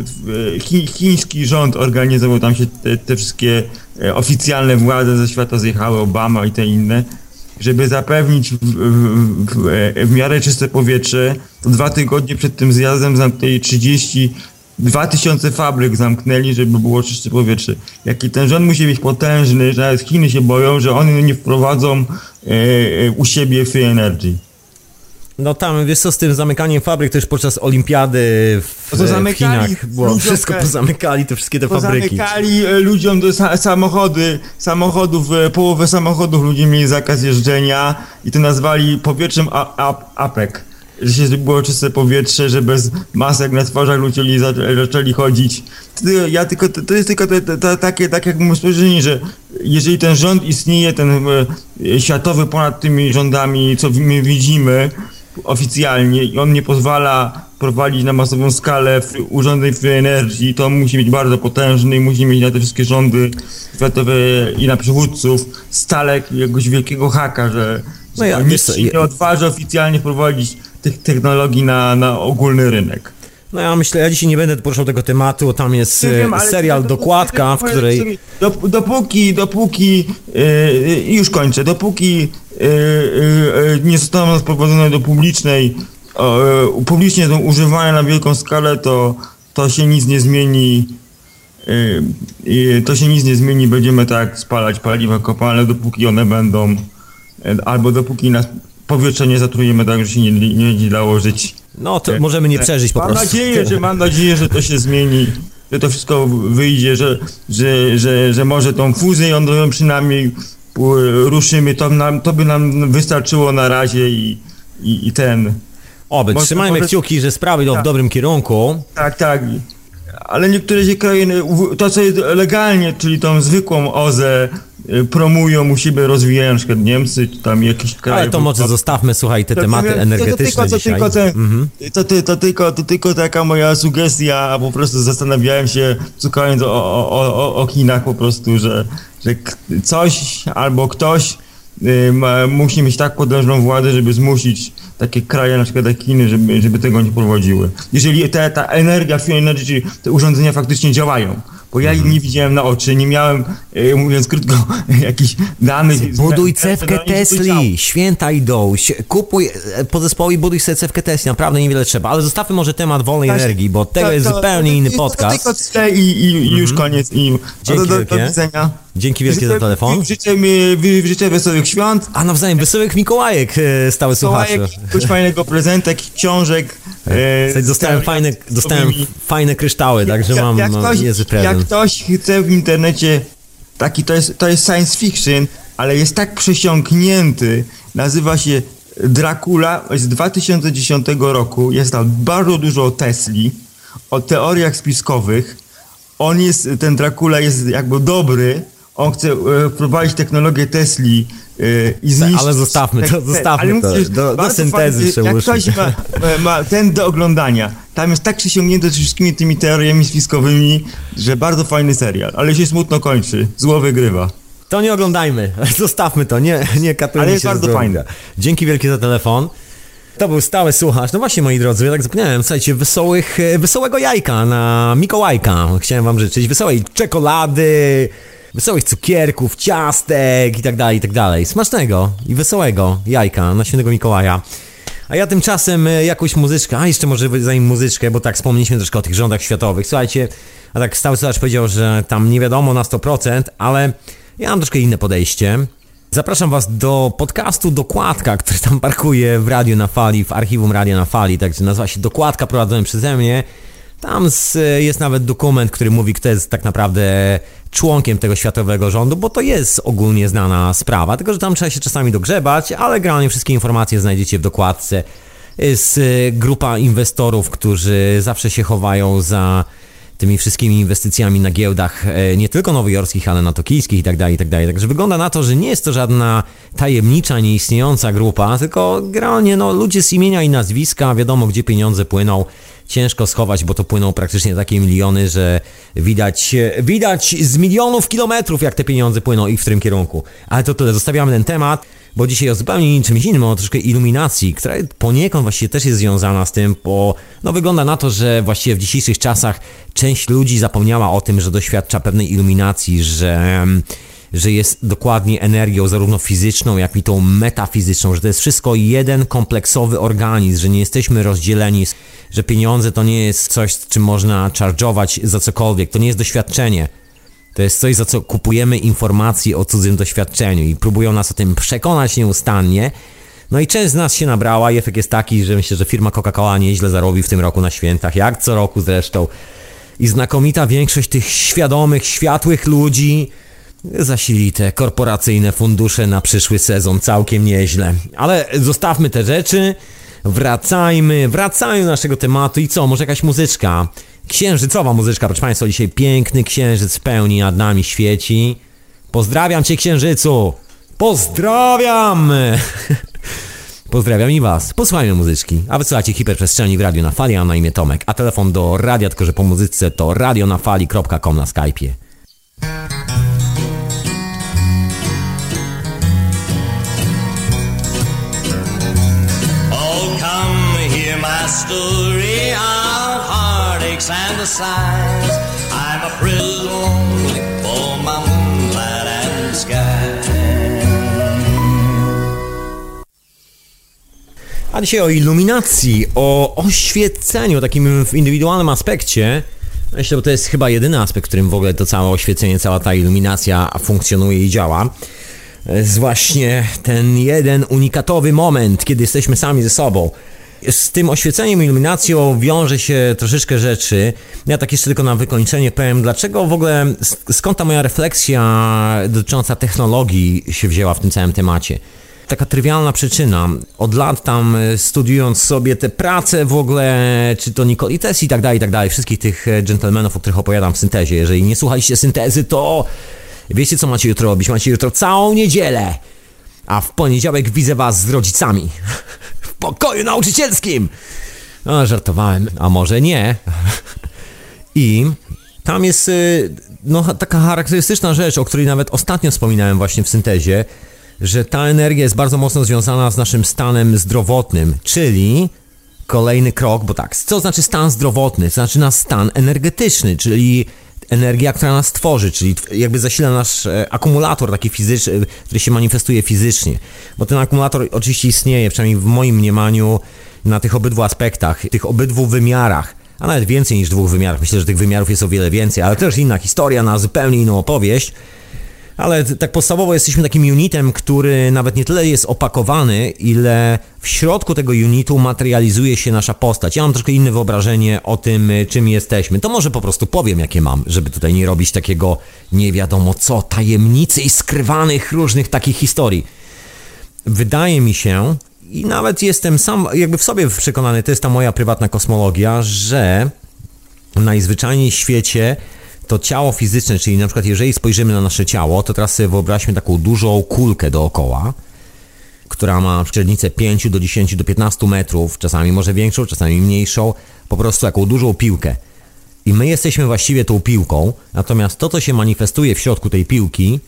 chiński rząd organizował tam się te, te wszystkie e, oficjalne władze ze świata zjechały, Obama i te inne, żeby zapewnić w, w, w, w miarę czyste powietrze. To dwa tygodnie przed tym zjazdem zamknęli 30 Dwa tysiące fabryk zamknęli, żeby było czyste powietrze. Jaki ten rząd musi być potężny, że nawet Chiny się boją, że oni nie wprowadzą e, e, u siebie free energy. No tam, wiesz co, z tym zamykaniem fabryk też podczas olimpiady w, No to w zamykali Chinach było wszystko te- pozamykali, te wszystkie te fabryki. Pozamykali e, ludziom do sa samochody, samochodów, e, połowę samochodów ludzie mieli zakaz jeżdżenia i to nazwali powietrzem a- a- APEC. Że się było czyste powietrze, że bez masek na twarzach ludzie za- zaczęli chodzić. To, ja tylko, to, to jest tylko to, to, to, takie, tak jak mówię spojrzenie, że jeżeli ten rząd istnieje, ten e, światowy ponad tymi rządami, co my widzimy, oficjalnie i on nie pozwala prowadzić na masową skalę urządzeń free energy, to musi być bardzo potężny i musi mieć na te wszystkie rządy światowe i na przywódców stale jakiegoś wielkiego haka, że, No ja- nikt ja- nie odważy oficjalnie wprowadzić tych technologii na, na ogólny rynek. No ja myślę, ja dzisiaj nie będę poruszał tego tematu, tam jest Nie e, wiem, ale serial to- to- to- Dokładka, w to- to- której... Dop, dopóki, dopóki, yy, już kończę, dopóki nie zostaną sprowadzone do publicznej, publicznie są używane na wielką skalę, to, to się nic nie zmieni. To się nic nie zmieni, będziemy tak spalać paliwa kopalne, dopóki one będą, albo dopóki nas powietrze nie zatrujemy tak, że się nie, nie będzie dało żyć. No to możemy nie przeżyć po mam prostu. Nadzieję, że, mam nadzieję, że to się zmieni, że to wszystko wyjdzie, że, że, że, że może tą fuzję jądrową przynajmniej ruszymy, to, nam, to by nam wystarczyło na razie i, i, i ten. Oby, Może- trzymajmy kciuki, że sprawy idą w Tak. dobrym kierunku. Tak, tak. Ale niektóre się kraje, to co jest legalnie, czyli tą zwykłą OZE y, promują u siebie, rozwijają, na przykład Niemcy, czy tam jakieś kraje. Ale to może zostawmy, słuchaj, te To- tematy to- to- energetyczne to, tylko. To tylko, Mhm. ten, to, to, tylko, to tylko taka moja sugestia, a po prostu zastanawiałem się, słuchając o, o, o, o Chinach po prostu, że, coś albo ktoś y, ma, musi mieć tak potężną władzę, żeby zmusić takie kraje, na przykład jak Chiny, żeby, żeby tego nie prowadziły. Jeżeli te, ta energia, free energy, czyli te urządzenia faktycznie działają, bo ja Mhm. ich nie widziałem na oczy, nie miałem, y, mówiąc krótko, jakichś danych. Buduj cewkę Tesli, święta idą, kupuj e, podzespoły i buduj sobie cewkę Tesli, naprawdę niewiele trzeba, ale zostawmy może temat wolnej Tak, energii, bo tego to- jest to- zupełnie to- inny podcast. Tylko i, i, i już koniec. I, no Dzięki do, do, do widzenia. Dzięki wielkie Życzę- za telefon. Życzę, mi- życzę wesołych świąt. A nawzajem wesołych Mikołajek, e, stały słuchacze. Mikołajek, jakiegoś fajnego prezentek, książek. e, Słuchaj, Dostałem fajne, dostałem fajne kryształy, także Jak- mam jak ktoś, niezły jak prezent. ktoś chce w internecie, taki to jest, to jest science fiction, ale jest tak przesiąknięty, nazywa się Dracula, z 2010 roku, jest tam bardzo dużo o Tesli, o teoriach spiskowych. On jest, ten Dracula jest jakby dobry, on chce e, wprowadzić technologię Tesli e, i zniszczyć... Ale zostawmy to, zostawmy ale to. musisz- Do- do syntezy fajnie, Jak ktoś ma, ma ten do oglądania, tam jest tak przesiągnięty wszystkimi tymi teoriami spiskowymi, że bardzo fajny serial, ale się smutno kończy, zło wygrywa. To nie oglądajmy, zostawmy to, nie, nie katujmy Ale jest bardzo fajne. Dzięki wielkie za telefon. To był stały słuchacz. No właśnie, moi drodzy, ja tak zapomniałem, słuchajcie, wesołych, e, wesołego jajka na Mikołajka. Chciałem wam życzyć wesołej czekolady, wesołych cukierków, ciastek i tak dalej, i tak dalej. Smacznego i wesołego jajka na świętego Mikołaja. A ja tymczasem e, jakąś muzyczkę, a jeszcze może zanim muzyczkę, bo tak wspomnieliśmy troszkę o tych rządach światowych. Słuchajcie, a tak stały słuchacz powiedział, że tam nie wiadomo na 100%, ale ja mam troszkę inne podejście. Zapraszam Was do podcastu Dokładka, który tam parkuje w Radiu na Fali, w archiwum Radia na Fali, także nazywa się Dokładka prowadzony przeze mnie. Tam z, jest nawet dokument, który mówi, kto jest tak naprawdę członkiem tego światowego rządu, bo to jest ogólnie znana sprawa, tylko że tam trzeba się czasami dogrzebać, ale generalnie wszystkie informacje znajdziecie w dokładce. Y, grupa inwestorów, którzy zawsze się chowają za tymi wszystkimi inwestycjami na giełdach, e, nie tylko nowojorskich, ale na tokijskich i tak dalej, i tak. Także wygląda na to, że nie jest to żadna tajemnicza, nieistniejąca grupa, tylko generalnie no, ludzie z imienia i nazwiska, wiadomo gdzie pieniądze płyną. Ciężko schować, bo to płyną praktycznie takie miliony, że widać, widać z milionów kilometrów, jak te pieniądze płyną i w którym kierunku. Ale to tyle, zostawiamy ten temat, bo dzisiaj o zupełnie czymś innym, o troszkę iluminacji, która poniekąd właściwie też jest związana z tym, bo no wygląda na to, że właściwie w dzisiejszych czasach część ludzi zapomniała o tym, że doświadcza pewnej iluminacji, że że jest dokładnie energią zarówno fizyczną, jak i tą metafizyczną, że to jest wszystko jeden kompleksowy organizm, że nie jesteśmy rozdzieleni, że pieniądze to nie jest coś, czym można charge'ować za cokolwiek, to nie jest doświadczenie. To jest coś, za co kupujemy informacje o cudzym doświadczeniu i próbują nas o tym przekonać nieustannie. No i część z nas się nabrała i efekt jest taki, że myślę, że firma Coca-Cola nieźle zarobi w tym roku na świętach, jak co roku zresztą. I znakomita większość tych świadomych, światłych ludzi zasili te korporacyjne fundusze na przyszły sezon całkiem nieźle. Ale zostawmy te rzeczy, wracajmy, wracajmy do naszego tematu i co, może jakaś muzyczka? Księżycowa muzyczka, proszę Państwa, dzisiaj piękny księżyc w pełni nad nami świeci. Pozdrawiam Cię księżycu! Pozdrawiam! Pozdrawiam i Was. Posłuchajmy muzyczki. A wysłuchajcie hiperprzestrzeni w radiu na fali, a na imię Tomek. A telefon do radia, tylko że po muzyce to radionafali.com na Skype'ie. My story of heartaches and the sighs. I'm a for my moonlight and sky. A dzisiaj o iluminacji, o oświeceniu, takim w indywidualnym aspekcie. Myślę, że to jest chyba jedyny aspekt, w którym w ogóle to całe oświecenie, cała ta iluminacja funkcjonuje i działa. Jest właśnie ten jeden unikatowy moment, kiedy jesteśmy sami ze sobą. Z tym oświeceniem, iluminacją wiąże się troszeczkę rzeczy. Ja tak jeszcze tylko na wykończenie powiem, dlaczego w ogóle, sk- skąd ta moja refleksja dotycząca technologii się wzięła w tym całym temacie. Taka trywialna przyczyna. Od lat tam e, studiując sobie te prace w ogóle, czy to Nikoli Tesla i tak dalej, i tak dalej, wszystkich tych e, dżentelmenów, o których opowiadam w syntezie. Jeżeli nie słuchaliście syntezy, to wiecie co macie jutro robić? Macie jutro całą niedzielę. A w poniedziałek widzę was z rodzicami. Pokoju nauczycielskim. No, żartowałem. A może nie. I tam jest y, no, taka charakterystyczna rzecz, o której nawet ostatnio wspominałem właśnie w syntezie, że ta energia jest bardzo mocno związana z naszym stanem zdrowotnym, czyli kolejny krok, bo tak, co znaczy stan zdrowotny? To znaczy nasz stan energetyczny, czyli energia, która nas tworzy, czyli jakby zasila nasz e, akumulator taki fizyczny, który się manifestuje fizycznie. Bo ten akumulator oczywiście istnieje, przynajmniej w moim mniemaniu, na tych obydwu aspektach, tych obydwu wymiarach, a nawet więcej niż dwóch wymiarach. Myślę, że tych wymiarów jest o wiele więcej, ale też inna historia na zupełnie inną opowieść. Ale tak podstawowo jesteśmy takim unitem, który nawet nie tyle jest opakowany, ile w środku tego unitu materializuje się nasza postać. Ja mam troszkę inne wyobrażenie o tym, y, czym jesteśmy. To może po prostu powiem, jakie mam, żeby tutaj nie robić takiego nie wiadomo co, tajemnicy i skrywanych różnych takich historii. Wydaje mi się, i nawet jestem sam jakby w sobie przekonany, to jest ta moja prywatna kosmologia, że najzwyczajniej w świecie to ciało fizyczne, czyli na przykład jeżeli spojrzymy na nasze ciało, to teraz sobie wyobraźmy taką dużą kulkę dookoła, która ma średnicę 5 do 10 do 15 metrów, czasami może większą, czasami mniejszą, po prostu taką dużą piłkę. I my jesteśmy właściwie tą piłką, natomiast to, co się manifestuje w środku tej piłki,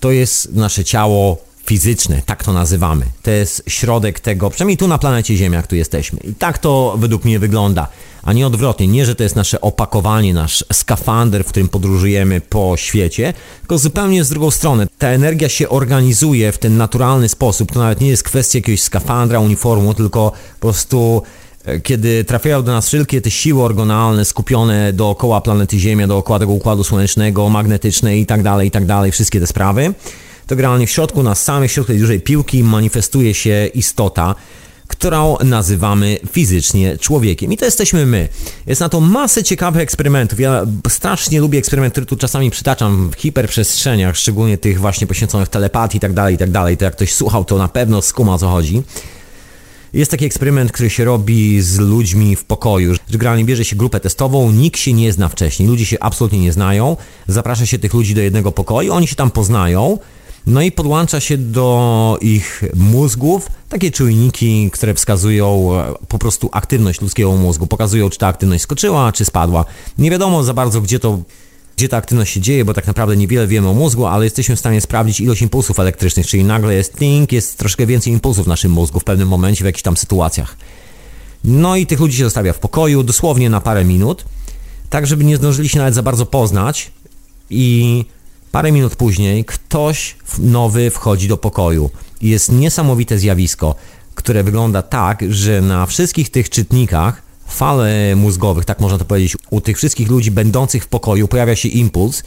to jest nasze ciało fizyczne, tak to nazywamy. To jest środek tego, przynajmniej tu na planecie Ziemia, jak tu jesteśmy. I tak to według mnie wygląda, a nie odwrotnie. Nie, że to jest nasze opakowanie, nasz skafander, w którym podróżujemy po świecie, tylko zupełnie z drugą stronę. Ta energia się organizuje w ten naturalny sposób. To nawet nie jest kwestia jakiegoś skafandra, uniformu, tylko po prostu e, kiedy trafiają do nas wszelkie te siły orgonalne skupione dookoła planety Ziemia, dookoła tego układu słonecznego, magnetyczne i tak dalej, i tak dalej, wszystkie te sprawy, to generalnie w środku nas samych, w środku tej dużej piłki manifestuje się istota, którą nazywamy fizycznie człowiekiem. I to jesteśmy my. Jest na to masę ciekawych eksperymentów. Ja strasznie lubię eksperymenty, które tu czasami przytaczam w hiperprzestrzeniach, szczególnie tych właśnie poświęconych telepatii i tak dalej, i tak dalej. To jak ktoś słuchał, to na pewno skuma o co chodzi. Jest taki eksperyment, który się robi z ludźmi w pokoju, generalnie bierze się grupę testową, nikt się nie zna wcześniej, ludzie się absolutnie nie znają, zaprasza się tych ludzi do jednego pokoju, oni się tam poznają, no i podłącza się do ich mózgów takie czujniki, które wskazują e, po prostu aktywność ludzkiego mózgu, pokazują czy ta aktywność skoczyła, czy spadła. Nie wiadomo za bardzo gdzie to gdzie ta aktywność się dzieje, bo tak naprawdę niewiele wiemy o mózgu, ale jesteśmy w stanie sprawdzić ilość impulsów elektrycznych, czyli nagle jest ting, jest troszkę więcej impulsów w naszym mózgu w pewnym momencie, w jakichś tam sytuacjach. No i tych ludzi się zostawia w pokoju, dosłownie na parę minut, tak żeby nie zdążyli się nawet za bardzo poznać i parę minut później ktoś nowy wchodzi do pokoju. I jest niesamowite zjawisko, które wygląda tak, że na wszystkich tych czytnikach fale mózgowych, tak można to powiedzieć, u tych wszystkich ludzi będących w pokoju pojawia się impuls,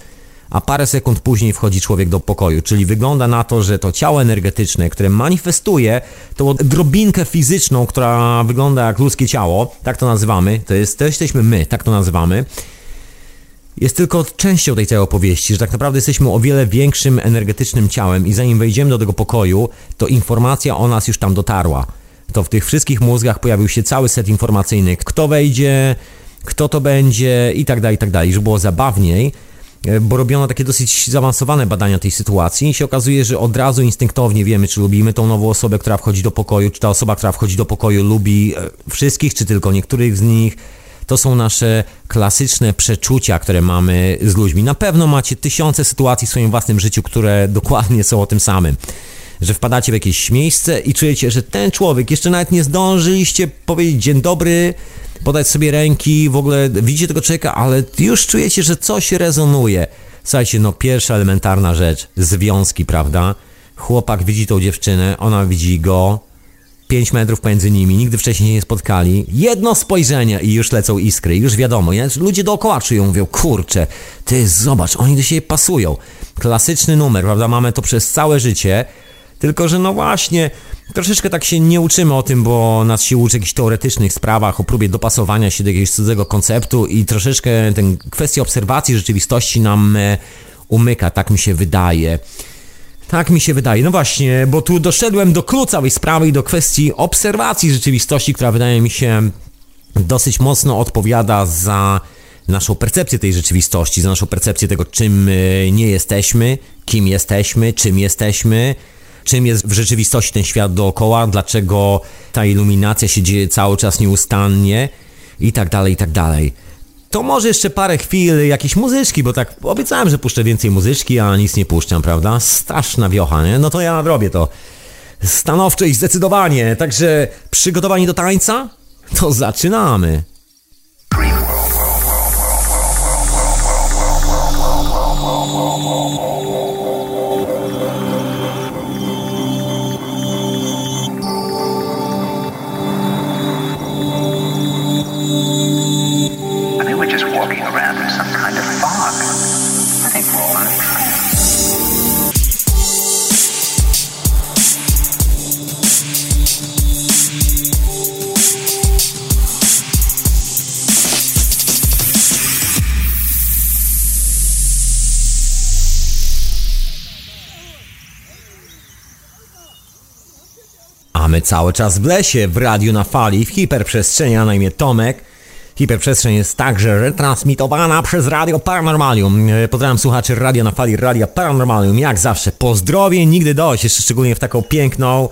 a parę sekund później wchodzi człowiek do pokoju. Czyli wygląda na to, że to ciało energetyczne, które manifestuje tą drobinkę fizyczną, która wygląda jak ludzkie ciało, tak to nazywamy, to, jest, to jesteśmy my, tak to nazywamy, jest tylko częścią tej całej opowieści, że tak naprawdę jesteśmy o wiele większym energetycznym ciałem i zanim wejdziemy do tego pokoju, to informacja o nas już tam dotarła. To w tych wszystkich mózgach pojawił się cały set informacyjny, kto wejdzie, kto to będzie i tak dalej, i tak dalej. Żeby było zabawniej, e, bo robiono takie dosyć zaawansowane badania tej sytuacji i się okazuje, że od razu instynktownie wiemy, czy lubimy tą nową osobę, która wchodzi do pokoju, czy ta osoba, która wchodzi do pokoju lubi e, wszystkich, czy tylko niektórych z nich, to są nasze klasyczne przeczucia, które mamy z ludźmi. Na pewno macie tysiące sytuacji w swoim własnym życiu, które dokładnie są o tym samym. Że wpadacie w jakieś miejsce i czujecie, że ten człowiek, jeszcze nawet nie zdążyliście powiedzieć dzień dobry, podać sobie ręki, w ogóle widzicie tego człowieka, ale już czujecie, że coś rezonuje. Słuchajcie, no pierwsza elementarna rzecz, związki, prawda? Chłopak widzi tą dziewczynę, ona widzi go, 5 metrów pomiędzy nimi, nigdy wcześniej się nie spotkali. Jedno spojrzenie i już lecą iskry, już wiadomo. Nie? Ludzie dookoła czują, mówią, kurczę, ty zobacz, oni do siebie pasują. Klasyczny numer, prawda? Mamy to przez całe życie. Tylko, że no właśnie, troszeczkę tak się nie uczymy o tym, bo nas się uczy jakichś teoretycznych sprawach, o próbie dopasowania się do jakiegoś cudzego konceptu i troszeczkę ten kwestia obserwacji rzeczywistości nam e, umyka, tak mi się wydaje. Tak mi się wydaje. No właśnie, bo tu doszedłem do klucza całej sprawy i do kwestii obserwacji rzeczywistości, która wydaje mi się dosyć mocno odpowiada za naszą percepcję tej rzeczywistości, za naszą percepcję tego, czym nie jesteśmy, kim jesteśmy, czym jesteśmy, czym jest w rzeczywistości ten świat dookoła, dlaczego ta iluminacja się dzieje cały czas nieustannie i tak dalej, i tak dalej. To może jeszcze parę chwil jakiejś muzyczki, bo tak obiecałem, że puszczę więcej muzyczki, a nic nie puszczam, prawda? Straszna wiocha, nie? No to ja nadrobię to. Stanowczo i zdecydowanie. Także przygotowani do tańca? To zaczynamy. My cały czas w lesie, w radiu na fali, w hiperprzestrzeni, a na imię Tomek. Hiperprzestrzeń jest także retransmitowana przez Radio Paranormalium. E, pozdrawiam słuchaczy Radio na Fali, Radio Paranormalium. Jak zawsze, pozdrowień nigdy dość, jeszcze szczególnie w taką piękną,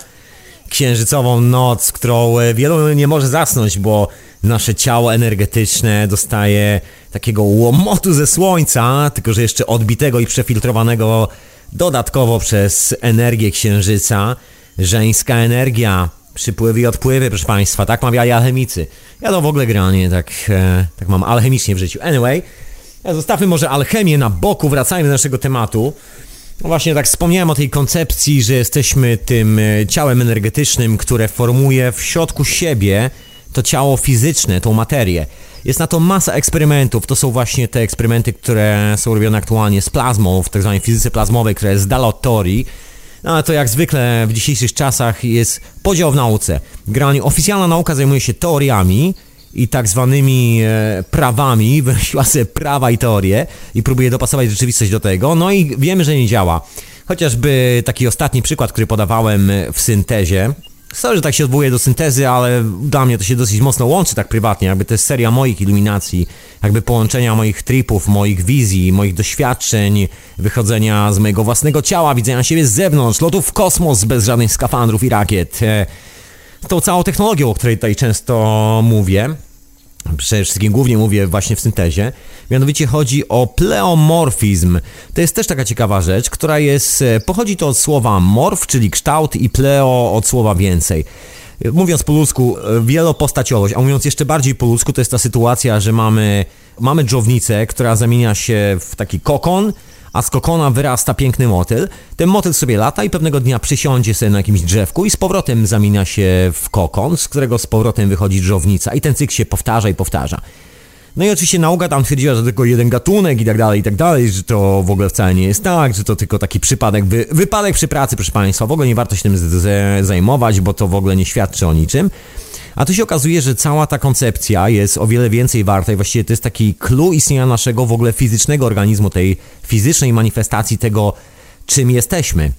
księżycową noc, którą e, wielu nie może zasnąć, bo nasze ciało energetyczne dostaje takiego łomotu ze słońca, tylko że jeszcze odbitego i przefiltrowanego dodatkowo przez energię księżyca. Żeńska energia, przypływy i odpływy, proszę Państwa, tak mawiali alchemicy. Ja to w ogóle granie, tak, e, tak mam alchemicznie w życiu. Anyway, zostawmy może alchemię na boku, wracajmy do naszego tematu. No właśnie tak wspomniałem o tej koncepcji, że jesteśmy tym e, ciałem energetycznym, które formuje w środku siebie to ciało fizyczne, tą materię. Jest na to masa eksperymentów. To są właśnie te eksperymenty, które są robione aktualnie z plazmą, w. Tak fizyce plazmowej, która jest z dala od teorii. No ale to jak zwykle w dzisiejszych czasach jest podział w nauce. Generalnie oficjalna nauka zajmuje się teoriami i tak zwanymi e, prawami, wymyśliła sobie prawa i teorie i próbuje dopasować rzeczywistość do tego, no i wiemy, że nie działa. Chociażby taki ostatni przykład, który podawałem w syntezie, Sorry, że tak się odwołuję do syntezy, ale dla mnie to się dosyć mocno łączy tak prywatnie. Jakby to jest seria moich iluminacji, jakby połączenia moich tripów, moich wizji, moich doświadczeń, wychodzenia z mojego własnego ciała, widzenia siebie z zewnątrz, lotów w kosmos bez żadnych skafandrów i rakiet. E, tą całą technologią, o której tutaj często mówię przede wszystkim głównie mówię właśnie w syntezie, mianowicie chodzi o pleomorfizm. To jest też taka ciekawa rzecz, która jest, e, pochodzi to od słowa morf, czyli kształt i pleo od słowa więcej. Mówiąc po ludzku, e, wielopostaciowość, a mówiąc jeszcze bardziej po ludzku, to jest ta sytuacja, że mamy, mamy dżownicę, która zamienia się w taki kokon, a z kokona wyrasta piękny motyl. Ten motyl sobie lata i pewnego dnia przysiądzie sobie na jakimś drzewku i z powrotem zamienia się w kokon, z którego z powrotem wychodzi dżownica i ten cykl się powtarza i powtarza. No i oczywiście nauka tam twierdziła, że tylko jeden gatunek i tak dalej, i tak dalej, że to w ogóle wcale nie jest tak, że to tylko taki przypadek, wy, wypadek przy pracy, proszę Państwa, w ogóle nie warto się tym z, z, zajmować, bo to w ogóle nie świadczy o niczym. A tu się okazuje, że cała ta koncepcja jest o wiele więcej warta i właściwie to jest taki clue istnienia naszego w ogóle fizycznego organizmu, tej fizycznej manifestacji tego, czym jesteśmy.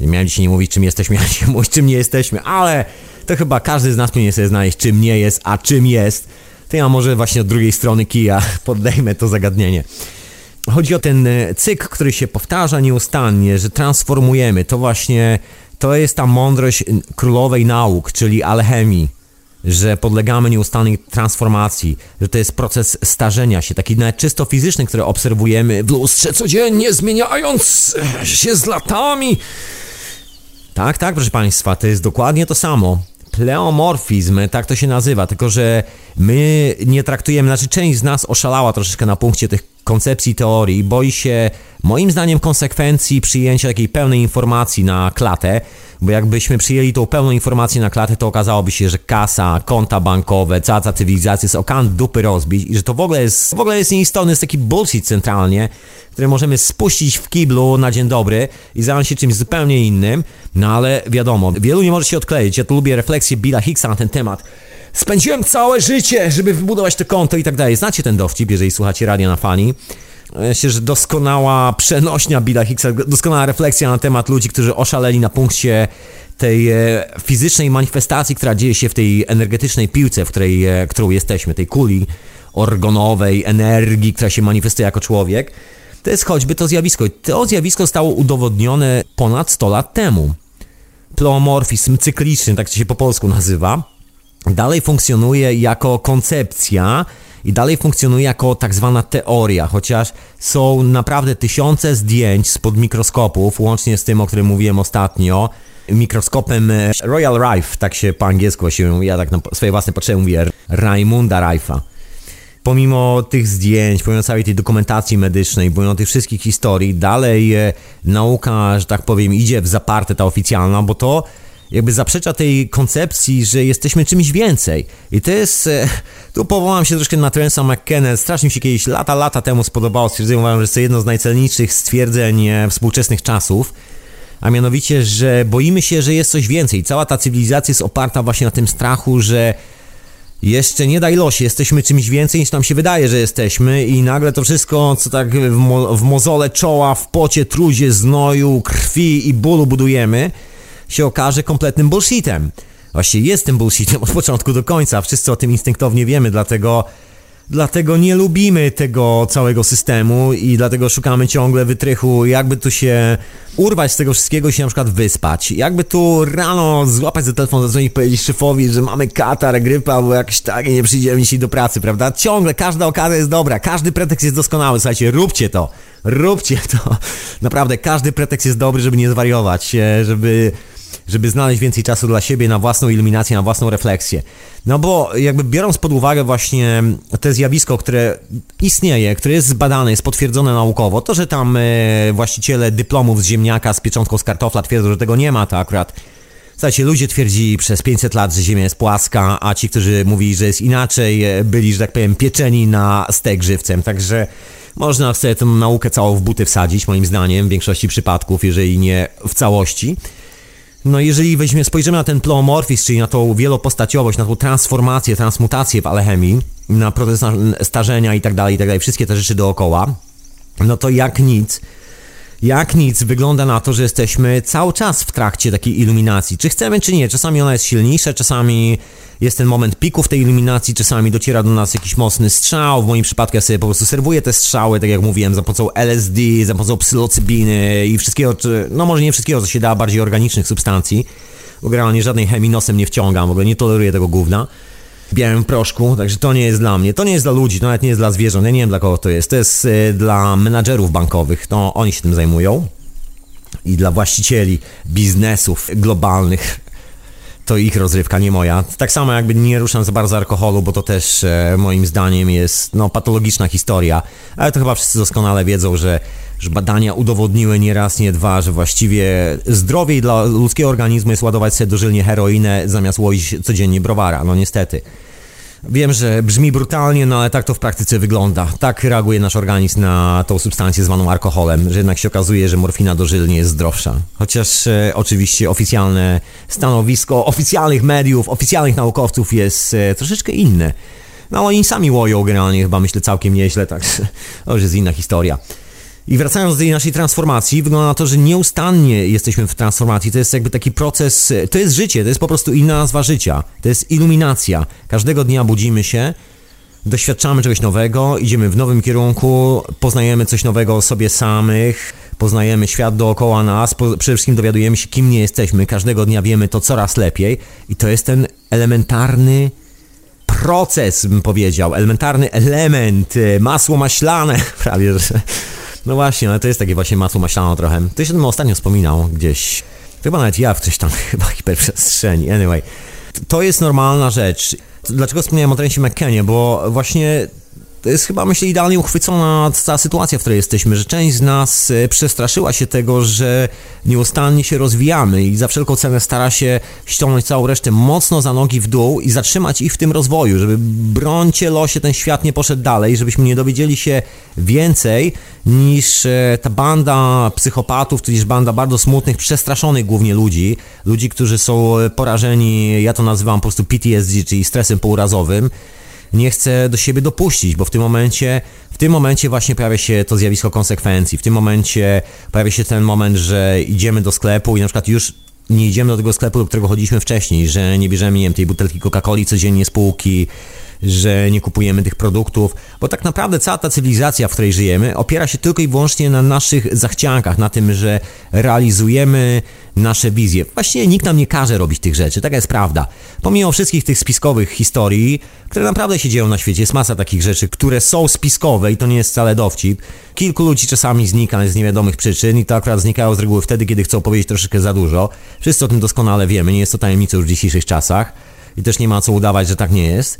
Miałem dzisiaj nie mówić, czym jesteśmy, miałem dzisiaj mówić, czym nie jesteśmy, ale to chyba każdy z nas powinien sobie znaleźć, czym nie jest, a czym jest. To ja może właśnie od drugiej strony kija poddejmę to zagadnienie. Chodzi o ten e, cykl, który się powtarza nieustannie, że transformujemy. To właśnie, to jest ta mądrość królowej nauk, czyli alchemii że podlegamy nieustannej transformacji, że to jest proces starzenia się, taki nawet czysto fizyczny, który obserwujemy w lustrze codziennie, zmieniając się z latami. Tak, tak, proszę Państwa, to jest dokładnie to samo. Pleomorfizm, tak to się nazywa, tylko że my nie traktujemy, znaczy część z nas oszalała troszeczkę na punkcie tych koncepcji teorii, boi się, moim zdaniem, konsekwencji przyjęcia takiej pełnej informacji na klatę, bo jakbyśmy przyjęli tą pełną informację na klatę, to okazałoby się, że kasa, konta bankowe, cała ta cywilizacja jest okan dupy rozbić i że to w ogóle jest, w ogóle jest nieistotny, jest taki bullshit centralnie, który możemy spuścić w kiblu na dzień dobry i zająć się czymś zupełnie innym, no ale wiadomo, wielu nie może się odkleić, ja tu lubię refleksję Billa Hicksa na ten temat, Spędziłem całe życie, żeby wybudować to konto i tak dalej. Znacie ten dowcip, jeżeli słuchacie radio na fani. Myślę, że doskonała przenośnia Billa Hicksa, doskonała refleksja na temat ludzi, którzy oszaleli na punkcie tej e, fizycznej manifestacji, która dzieje się w tej energetycznej piłce, w której, e, którą jesteśmy, tej kuli organowej, energii, która się manifestuje jako człowiek. To jest choćby to zjawisko. To zjawisko zostało udowodnione ponad 100 lat temu. Pleomorfizm cykliczny, tak się po polsku nazywa dalej funkcjonuje jako koncepcja i dalej funkcjonuje jako tak zwana teoria, chociaż są naprawdę tysiące zdjęć spod mikroskopów, łącznie z tym, o którym mówiłem ostatnio, mikroskopem Royal Rife, tak się po angielsku się, ja tak na swoje własne potrzeby mówię, Raimunda Rife'a. Pomimo tych zdjęć, pomimo całej tej dokumentacji medycznej, pomimo tych wszystkich historii, dalej e, nauka, że tak powiem, idzie w zaparte ta oficjalna, bo to jakby zaprzecza tej koncepcji, że jesteśmy czymś więcej. I to jest, e, tu powołam się troszkę na Trensa McKenna, strasznie mi się kiedyś lata, lata temu spodobało. Stwierdzenie, uważam, że jest to jedno z najcelniejszych stwierdzeń e, współczesnych czasów, a mianowicie, że boimy się, że jest coś więcej. Cała ta cywilizacja jest oparta właśnie na tym strachu, że jeszcze nie daj losie, jesteśmy czymś więcej niż nam się wydaje, że jesteśmy. I nagle to wszystko, co tak w, mo w mozole czoła, w pocie, truzie, znoju, krwi i bólu budujemy, się okaże kompletnym bullshitem. Właściwie jest tym bullshitem od początku do końca. Wszyscy o tym instynktownie wiemy, dlatego Dlatego nie lubimy tego całego systemu i dlatego szukamy ciągle wytrychu, jakby tu się urwać z tego wszystkiego i się na przykład wyspać. Jakby tu rano złapać za telefon, zadzwonić powiedzieć szefowi, że mamy katar, grypa albo jakieś tak i nie przyjdziemy dzisiaj do pracy, prawda? Ciągle każda okazja jest dobra, każdy pretekst jest doskonały. Słuchajcie, róbcie to, róbcie to. Naprawdę, każdy pretekst jest dobry, żeby nie zwariować, e, żeby żeby znaleźć więcej czasu dla siebie na własną iluminację, na własną refleksję. No bo jakby biorąc pod uwagę właśnie to zjawisko, które istnieje, które jest zbadane, jest potwierdzone naukowo, to, że tam e, właściciele dyplomów z ziemniaka z pieczątką z kartofla twierdzą, że tego nie ma, to akurat Słuchajcie, ludzie twierdzili przez 500 lat, że Ziemia jest płaska, a ci, którzy mówili, że jest inaczej, e, byli, że tak powiem, pieczeni na stek żywcem. Także można sobie tę naukę całą w buty wsadzić, moim zdaniem, w większości przypadków, jeżeli nie w całości. No jeżeli weźmie, spojrzymy na ten pleomorfizm, czyli na tą wielopostaciowość, na tą transformację, transmutację w alchemii, na proces starzenia i tak dalej, i tak dalej, wszystkie te rzeczy dookoła, no to jak nic, jak nic wygląda na to, że jesteśmy cały czas w trakcie takiej iluminacji. Czy chcemy, czy nie. Czasami ona jest silniejsza, czasami jest ten moment piku w tej iluminacji, czasami dociera do nas jakiś mocny strzał. W moim przypadku ja sobie po prostu serwuję te strzały, tak jak mówiłem, za pomocą LSD, za pomocą psylocybiny i wszystkiego, no może nie wszystkiego, co się da, bardziej organicznych substancji. Generalnie żadnej chemii nosem nie wciągam, w ogóle nie toleruję tego gówna białym proszku, także to nie jest dla mnie. To nie jest dla ludzi, to nawet nie jest dla zwierząt. Ja nie wiem dla kogo to jest. To jest y, dla menadżerów bankowych, to oni się tym zajmują. I dla właścicieli biznesów globalnych to ich rozrywka, nie moja. Tak samo jakby nie ruszam za bardzo alkoholu, bo to też e, moim zdaniem jest no, patologiczna historia. Ale to chyba wszyscy doskonale wiedzą, że, że badania udowodniły nie raz, nie dwa, że właściwie zdrowiej dla ludzkiego organizmu jest ładować sobie dożylnie heroinę zamiast łoić codziennie browara. No niestety. Wiem, że brzmi brutalnie, no ale tak to w praktyce wygląda. Tak reaguje nasz organizm na tą substancję zwaną alkoholem, że jednak się okazuje, że morfina dożylnie jest zdrowsza. Chociaż e, oczywiście oficjalne stanowisko oficjalnych mediów, oficjalnych naukowców jest e, troszeczkę inne. No oni sami łoją generalnie chyba myślę całkiem nieźle, także to już jest inna historia. I wracając do tej naszej transformacji, wygląda na to, że nieustannie jesteśmy w transformacji. To jest jakby taki proces, to jest życie, to jest po prostu inna nazwa życia. To jest iluminacja. Każdego dnia budzimy się, doświadczamy czegoś nowego, idziemy w nowym kierunku, poznajemy coś nowego o sobie samych, poznajemy świat dookoła nas, przede wszystkim dowiadujemy się, kim nie jesteśmy. Każdego dnia wiemy to coraz lepiej i to jest ten elementarny proces, bym powiedział, elementarny element, masło maślane, prawie że no właśnie, ale to jest takie właśnie masło maślane trochę. To się tym ostatnio wspominał gdzieś. Chyba nawet ja w coś tam chyba hiperprzestrzeni. Anyway, to jest normalna rzecz. Dlaczego wspomniałem o Trencie McKennie? Bo właśnie to jest chyba, myślę, idealnie uchwycona cała sytuacja, w której jesteśmy, że część z nas e, przestraszyła się tego, że nieustannie się rozwijamy i za wszelką cenę stara się ściągnąć całą resztę mocno za nogi w dół i zatrzymać ich w tym rozwoju, żeby brońcie losie ten świat nie poszedł dalej, żebyśmy nie dowiedzieli się więcej niż e, ta banda psychopatów, tudzież banda bardzo smutnych, przestraszonych głównie ludzi, ludzi, którzy są porażeni, ja to nazywam po prostu PTSD, czyli stresem pourazowym, nie chce do siebie dopuścić, bo w tym momencie, w tym momencie właśnie pojawia się to zjawisko konsekwencji. W tym momencie pojawia się ten moment, że idziemy do sklepu i na przykład już nie idziemy do tego sklepu, do którego chodziliśmy wcześniej, że nie bierzemy, nie wiem, tej butelki Coca-Coli codziennie z półki, że nie kupujemy tych produktów, bo tak naprawdę cała ta cywilizacja, w której żyjemy, opiera się tylko i wyłącznie na naszych zachciankach, na tym, że realizujemy nasze wizje. Właściwie nikt nam nie każe robić tych rzeczy, taka jest prawda. Pomimo wszystkich tych spiskowych historii, które naprawdę się dzieją na świecie, jest masa takich rzeczy, które są spiskowe i to nie jest wcale dowcip. Kilku ludzi czasami znika z niewiadomych przyczyn i to akurat znikają z reguły wtedy, kiedy chcą powiedzieć troszeczkę za dużo. Wszyscy o tym doskonale wiemy, nie jest to tajemnicą już w dzisiejszych czasach i też nie ma co udawać, że tak nie jest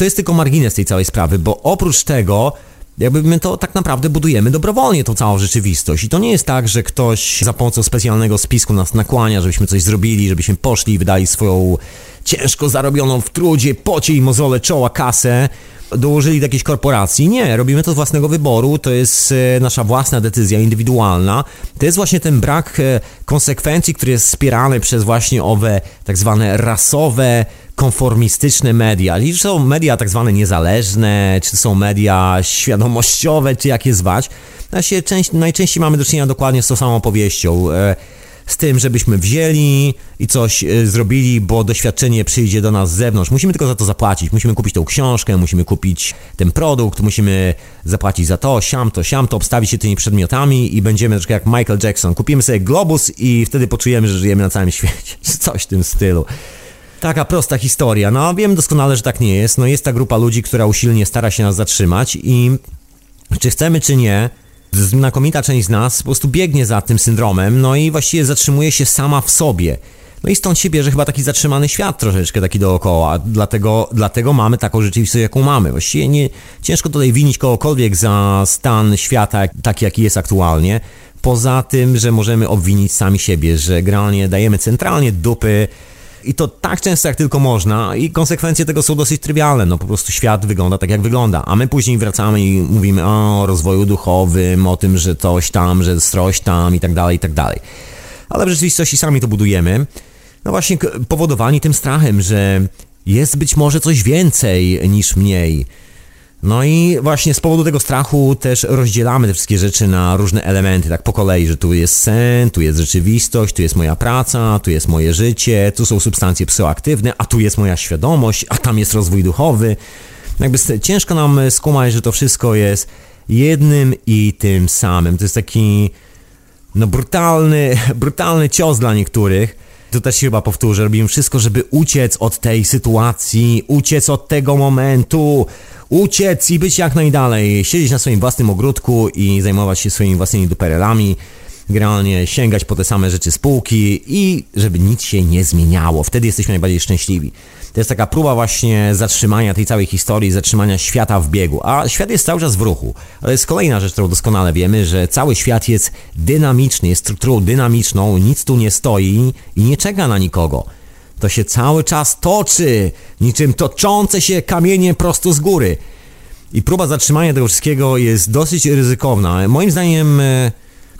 to jest tylko margines tej całej sprawy, bo oprócz tego jakby my to tak naprawdę budujemy dobrowolnie tą całą rzeczywistość. I to nie jest tak, że ktoś za pomocą specjalnego spisku nas nakłania, żebyśmy coś zrobili, żebyśmy poszli i wydali swoją ciężko zarobioną w trudzie, pocie i mozole czoła kasę, dołożyli do jakiejś korporacji. Nie, robimy to z własnego wyboru, to jest e, nasza własna decyzja indywidualna. To jest właśnie ten brak e, konsekwencji, który jest wspierany przez właśnie owe tak zwane rasowe, konformistyczne media. Czy są media tak zwane niezależne, czy są media świadomościowe, czy jak je zwać. Znaczy, część, najczęściej mamy do czynienia dokładnie z tą samą opowieścią. E, z tym, żebyśmy wzięli i coś e, zrobili, bo doświadczenie przyjdzie do nas z zewnątrz. Musimy tylko za to zapłacić. Musimy kupić tą książkę, musimy kupić ten produkt, musimy zapłacić za to, siam to, siam to, obstawić się tymi przedmiotami i będziemy troszkę jak Michael Jackson. Kupimy sobie globus i wtedy poczujemy, że żyjemy na całym świecie. Coś w tym stylu. Taka prosta historia. No, wiem doskonale, że tak nie jest. No, jest ta grupa ludzi, która usilnie stara się nas zatrzymać i czy chcemy, czy nie, znakomita część z nas po prostu biegnie za tym syndromem, no i właściwie zatrzymuje się sama w sobie. No i stąd się bierze chyba taki zatrzymany świat troszeczkę taki dookoła, dlatego, dlatego mamy taką rzeczywistość, jaką mamy. Właściwie nie, ciężko tutaj winić kogokolwiek za stan świata taki, jaki jest aktualnie, poza tym, że możemy obwinić sami siebie, że generalnie dajemy centralnie dupy i to tak często jak tylko można i konsekwencje tego są dosyć trywialne. No po prostu świat wygląda tak jak wygląda, a my później wracamy i mówimy o rozwoju duchowym, o tym, że coś tam, że stroś tam i tak dalej, i tak dalej. Ale w rzeczywistości sami to budujemy. No właśnie powodowani tym strachem, że jest być może coś więcej niż mniej no i właśnie z powodu tego strachu też rozdzielamy te wszystkie rzeczy na różne elementy, tak po kolei, że tu jest sen, tu jest rzeczywistość, tu jest moja praca, tu jest moje życie, tu są substancje psychoaktywne, a tu jest moja świadomość, a tam jest rozwój duchowy. Jakby ciężko nam skumać, że to wszystko jest jednym i tym samym. To jest taki no brutalny, brutalny cios dla niektórych. To też się chyba powtórzę, robimy wszystko, żeby uciec od tej sytuacji, uciec od tego momentu, uciec i być jak najdalej, siedzieć na swoim własnym ogródku i zajmować się swoimi własnymi duperelami, generalnie sięgać po te same rzeczy spółki i żeby nic się nie zmieniało. Wtedy jesteśmy najbardziej szczęśliwi. To jest taka próba właśnie zatrzymania tej całej historii, zatrzymania świata w biegu. A świat jest cały czas w ruchu. Ale jest kolejna rzecz, którą doskonale wiemy, że cały świat jest dynamiczny, jest strukturą dynamiczną, nic tu nie stoi i nie czeka na nikogo. To się cały czas toczy, niczym toczące się kamienie prosto z góry. I próba zatrzymania tego wszystkiego jest dosyć ryzykowna. Moim zdaniem, e,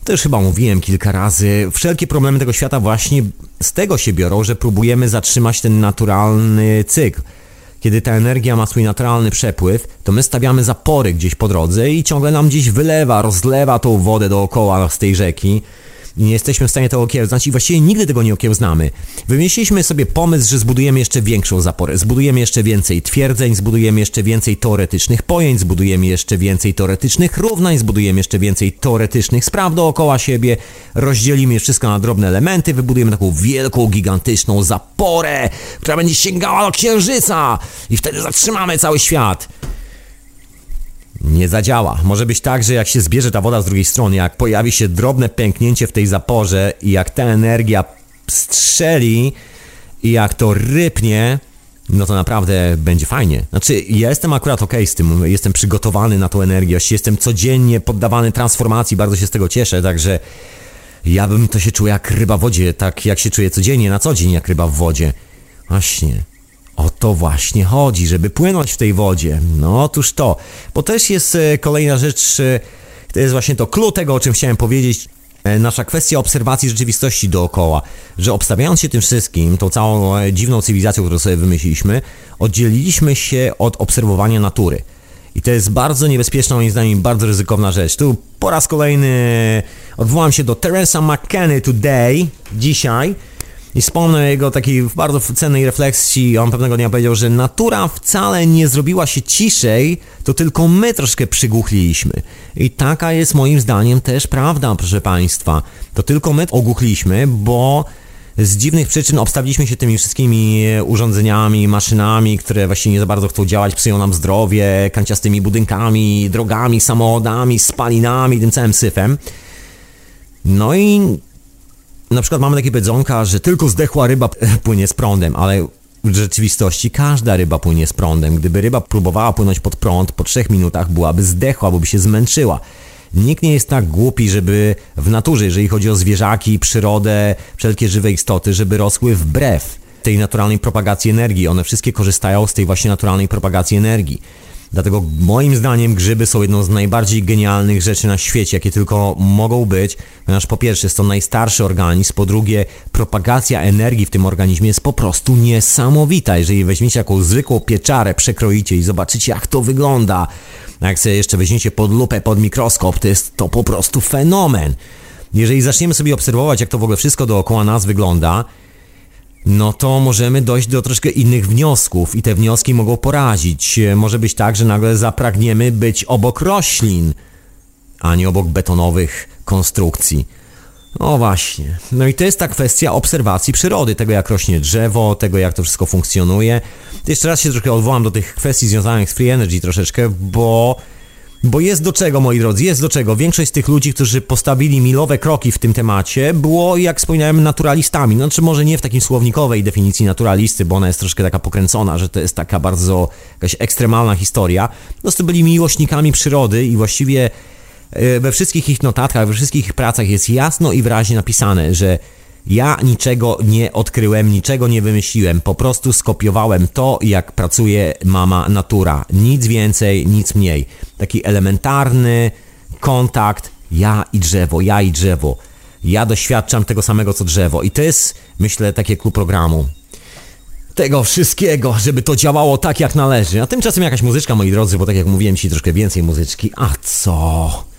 to już chyba mówiłem kilka razy, wszelkie problemy tego świata właśnie z tego się biorą, że próbujemy zatrzymać ten naturalny cykl. Kiedy ta energia ma swój naturalny przepływ, to my stawiamy zapory gdzieś po drodze i ciągle nam gdzieś wylewa, rozlewa tą wodę dookoła z tej rzeki nie jesteśmy w stanie tego okiełznać i właściwie nigdy tego nie okiełznamy. Wymyśliliśmy sobie pomysł, że zbudujemy jeszcze większą zaporę, zbudujemy jeszcze więcej twierdzeń, zbudujemy jeszcze więcej teoretycznych pojęć, zbudujemy jeszcze więcej teoretycznych równań, zbudujemy jeszcze więcej teoretycznych spraw dookoła siebie, rozdzielimy wszystko na drobne elementy, wybudujemy taką wielką, gigantyczną zaporę, która będzie sięgała do księżyca i wtedy zatrzymamy cały świat nie zadziała. Może być tak, że jak się zbierze ta woda z drugiej strony, jak pojawi się drobne pęknięcie w tej zaporze i jak ta energia strzeli i jak to rypnie, no to naprawdę będzie fajnie. Znaczy, ja jestem akurat ok z tym, jestem przygotowany na tą energię, jestem codziennie poddawany transformacji, bardzo się z tego cieszę, także ja bym to się czuł jak ryba w wodzie, tak jak się czuję codziennie, na co dzień jak ryba w wodzie. Właśnie. O to właśnie chodzi, żeby płynąć w tej wodzie. No otóż to. Bo też jest e, kolejna rzecz, e, to jest właśnie to clue tego, o czym chciałem powiedzieć. E, nasza kwestia obserwacji rzeczywistości dookoła, że obstawiając się tym wszystkim, tą całą dziwną cywilizacją, którą sobie wymyśliliśmy, oddzieliliśmy się od obserwowania natury. I to jest bardzo niebezpieczna, moim zdaniem, bardzo ryzykowna rzecz. Tu po raz kolejny odwołam się do Teresa McKenny Today, dzisiaj, i wspomnę jego takiej bardzo cennej refleksji. On pewnego dnia powiedział, że natura wcale nie zrobiła się ciszej, to tylko my troszkę przygłuchliliśmy. I taka jest moim zdaniem też prawda, proszę Państwa. To tylko my ogłuchliśmy, bo z dziwnych przyczyn obstawiliśmy się tymi wszystkimi urządzeniami, maszynami, które właściwie nie za bardzo chcą działać, psują nam zdrowie, kanciastymi budynkami, drogami, samochodami, spalinami, tym całym syfem. No i na przykład mamy takie powiedzonka, że tylko zdechła ryba płynie z prądem, ale w rzeczywistości każda ryba płynie z prądem. Gdyby ryba próbowała płynąć pod prąd, po trzech minutach byłaby zdechła, bo by się zmęczyła. Nikt nie jest tak głupi, żeby w naturze, jeżeli chodzi o zwierzaki, przyrodę, wszelkie żywe istoty, żeby rosły wbrew tej naturalnej propagacji energii. One wszystkie korzystają z tej właśnie naturalnej propagacji energii. Dlatego moim zdaniem grzyby są jedną z najbardziej genialnych rzeczy na świecie, jakie tylko mogą być, ponieważ po pierwsze jest to najstarszy organizm, po drugie propagacja energii w tym organizmie jest po prostu niesamowita. Jeżeli weźmiecie jakąś zwykłą pieczarę, przekroicie i zobaczycie jak to wygląda, jak sobie jeszcze weźmiecie pod lupę, pod mikroskop, to jest to po prostu fenomen. Jeżeli zaczniemy sobie obserwować, jak to w ogóle wszystko dookoła nas wygląda, no to możemy dojść do troszkę innych wniosków i te wnioski mogą porazić. Może być tak, że nagle zapragniemy być obok roślin, a nie obok betonowych konstrukcji. No właśnie. No i to jest ta kwestia obserwacji przyrody, tego jak rośnie drzewo, tego jak to wszystko funkcjonuje. Jeszcze raz się trochę odwołam do tych kwestii związanych z free energy troszeczkę, bo bo jest do czego, moi drodzy, jest do czego. Większość z tych ludzi, którzy postawili milowe kroki w tym temacie, było, jak wspomniałem, naturalistami. No, czy może nie w takiej słownikowej definicji naturalisty, bo ona jest troszkę taka pokręcona, że to jest taka bardzo jakaś ekstremalna historia. Po prostu byli miłośnikami przyrody i właściwie e, we wszystkich ich notatkach, we wszystkich ich pracach jest jasno i wyraźnie napisane, że ja niczego nie odkryłem, niczego nie wymyśliłem, po prostu skopiowałem to, jak pracuje mama natura. Nic więcej, nic mniej. Taki elementarny kontakt ja i drzewo, ja i drzewo. Ja doświadczam tego samego co drzewo i to jest, myślę, takie klub programu. Tego wszystkiego, żeby to działało tak jak należy. A tymczasem jakaś muzyczka, moi drodzy, bo tak jak mówiłem ci troszkę więcej muzyczki. A co?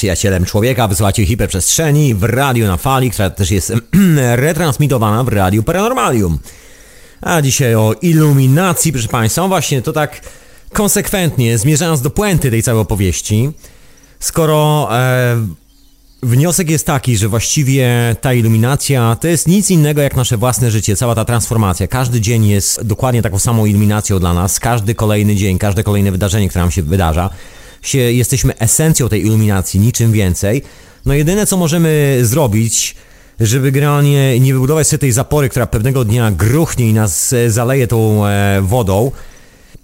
Przyjacielem człowieka, wysyłacie hiperprzestrzeni w radiu na fali, która też jest retransmitowana w radiu Paranormalium. A dzisiaj o iluminacji, proszę Państwa, właśnie to tak konsekwentnie, zmierzając do puenty tej całej opowieści, skoro e, wniosek jest taki, że właściwie ta iluminacja to jest nic innego jak nasze własne życie, cała ta transformacja. Każdy dzień jest dokładnie taką samą iluminacją dla nas, każdy kolejny dzień, każde kolejne wydarzenie, które nam się wydarza się, jesteśmy esencją tej iluminacji, niczym więcej. No jedyne co możemy zrobić, żeby generalnie nie wybudować sobie tej zapory, która pewnego dnia gruchnie i nas e, zaleje tą e, wodą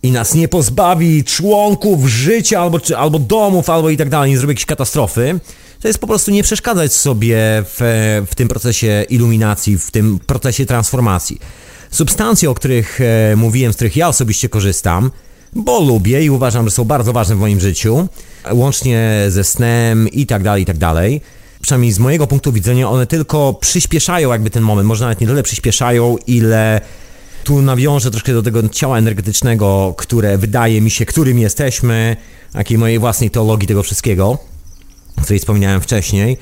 i nas nie pozbawi członków życia albo, czy, albo domów, albo i tak dalej, nie zrobi jakiejś katastrofy, to jest po prostu nie przeszkadzać sobie w, w tym procesie iluminacji, w tym procesie transformacji. Substancje, o których e, mówiłem, z których ja osobiście korzystam, bo lubię i uważam, że są bardzo ważne w moim życiu, łącznie ze snem i tak dalej, i tak dalej. Przynajmniej z mojego punktu widzenia one tylko przyspieszają jakby ten moment, może nawet nie tyle przyspieszają, ile tu nawiążę troszkę do tego ciała energetycznego, które wydaje mi się, którym jesteśmy, takiej mojej własnej teologii tego wszystkiego, o której wspominałem wcześniej,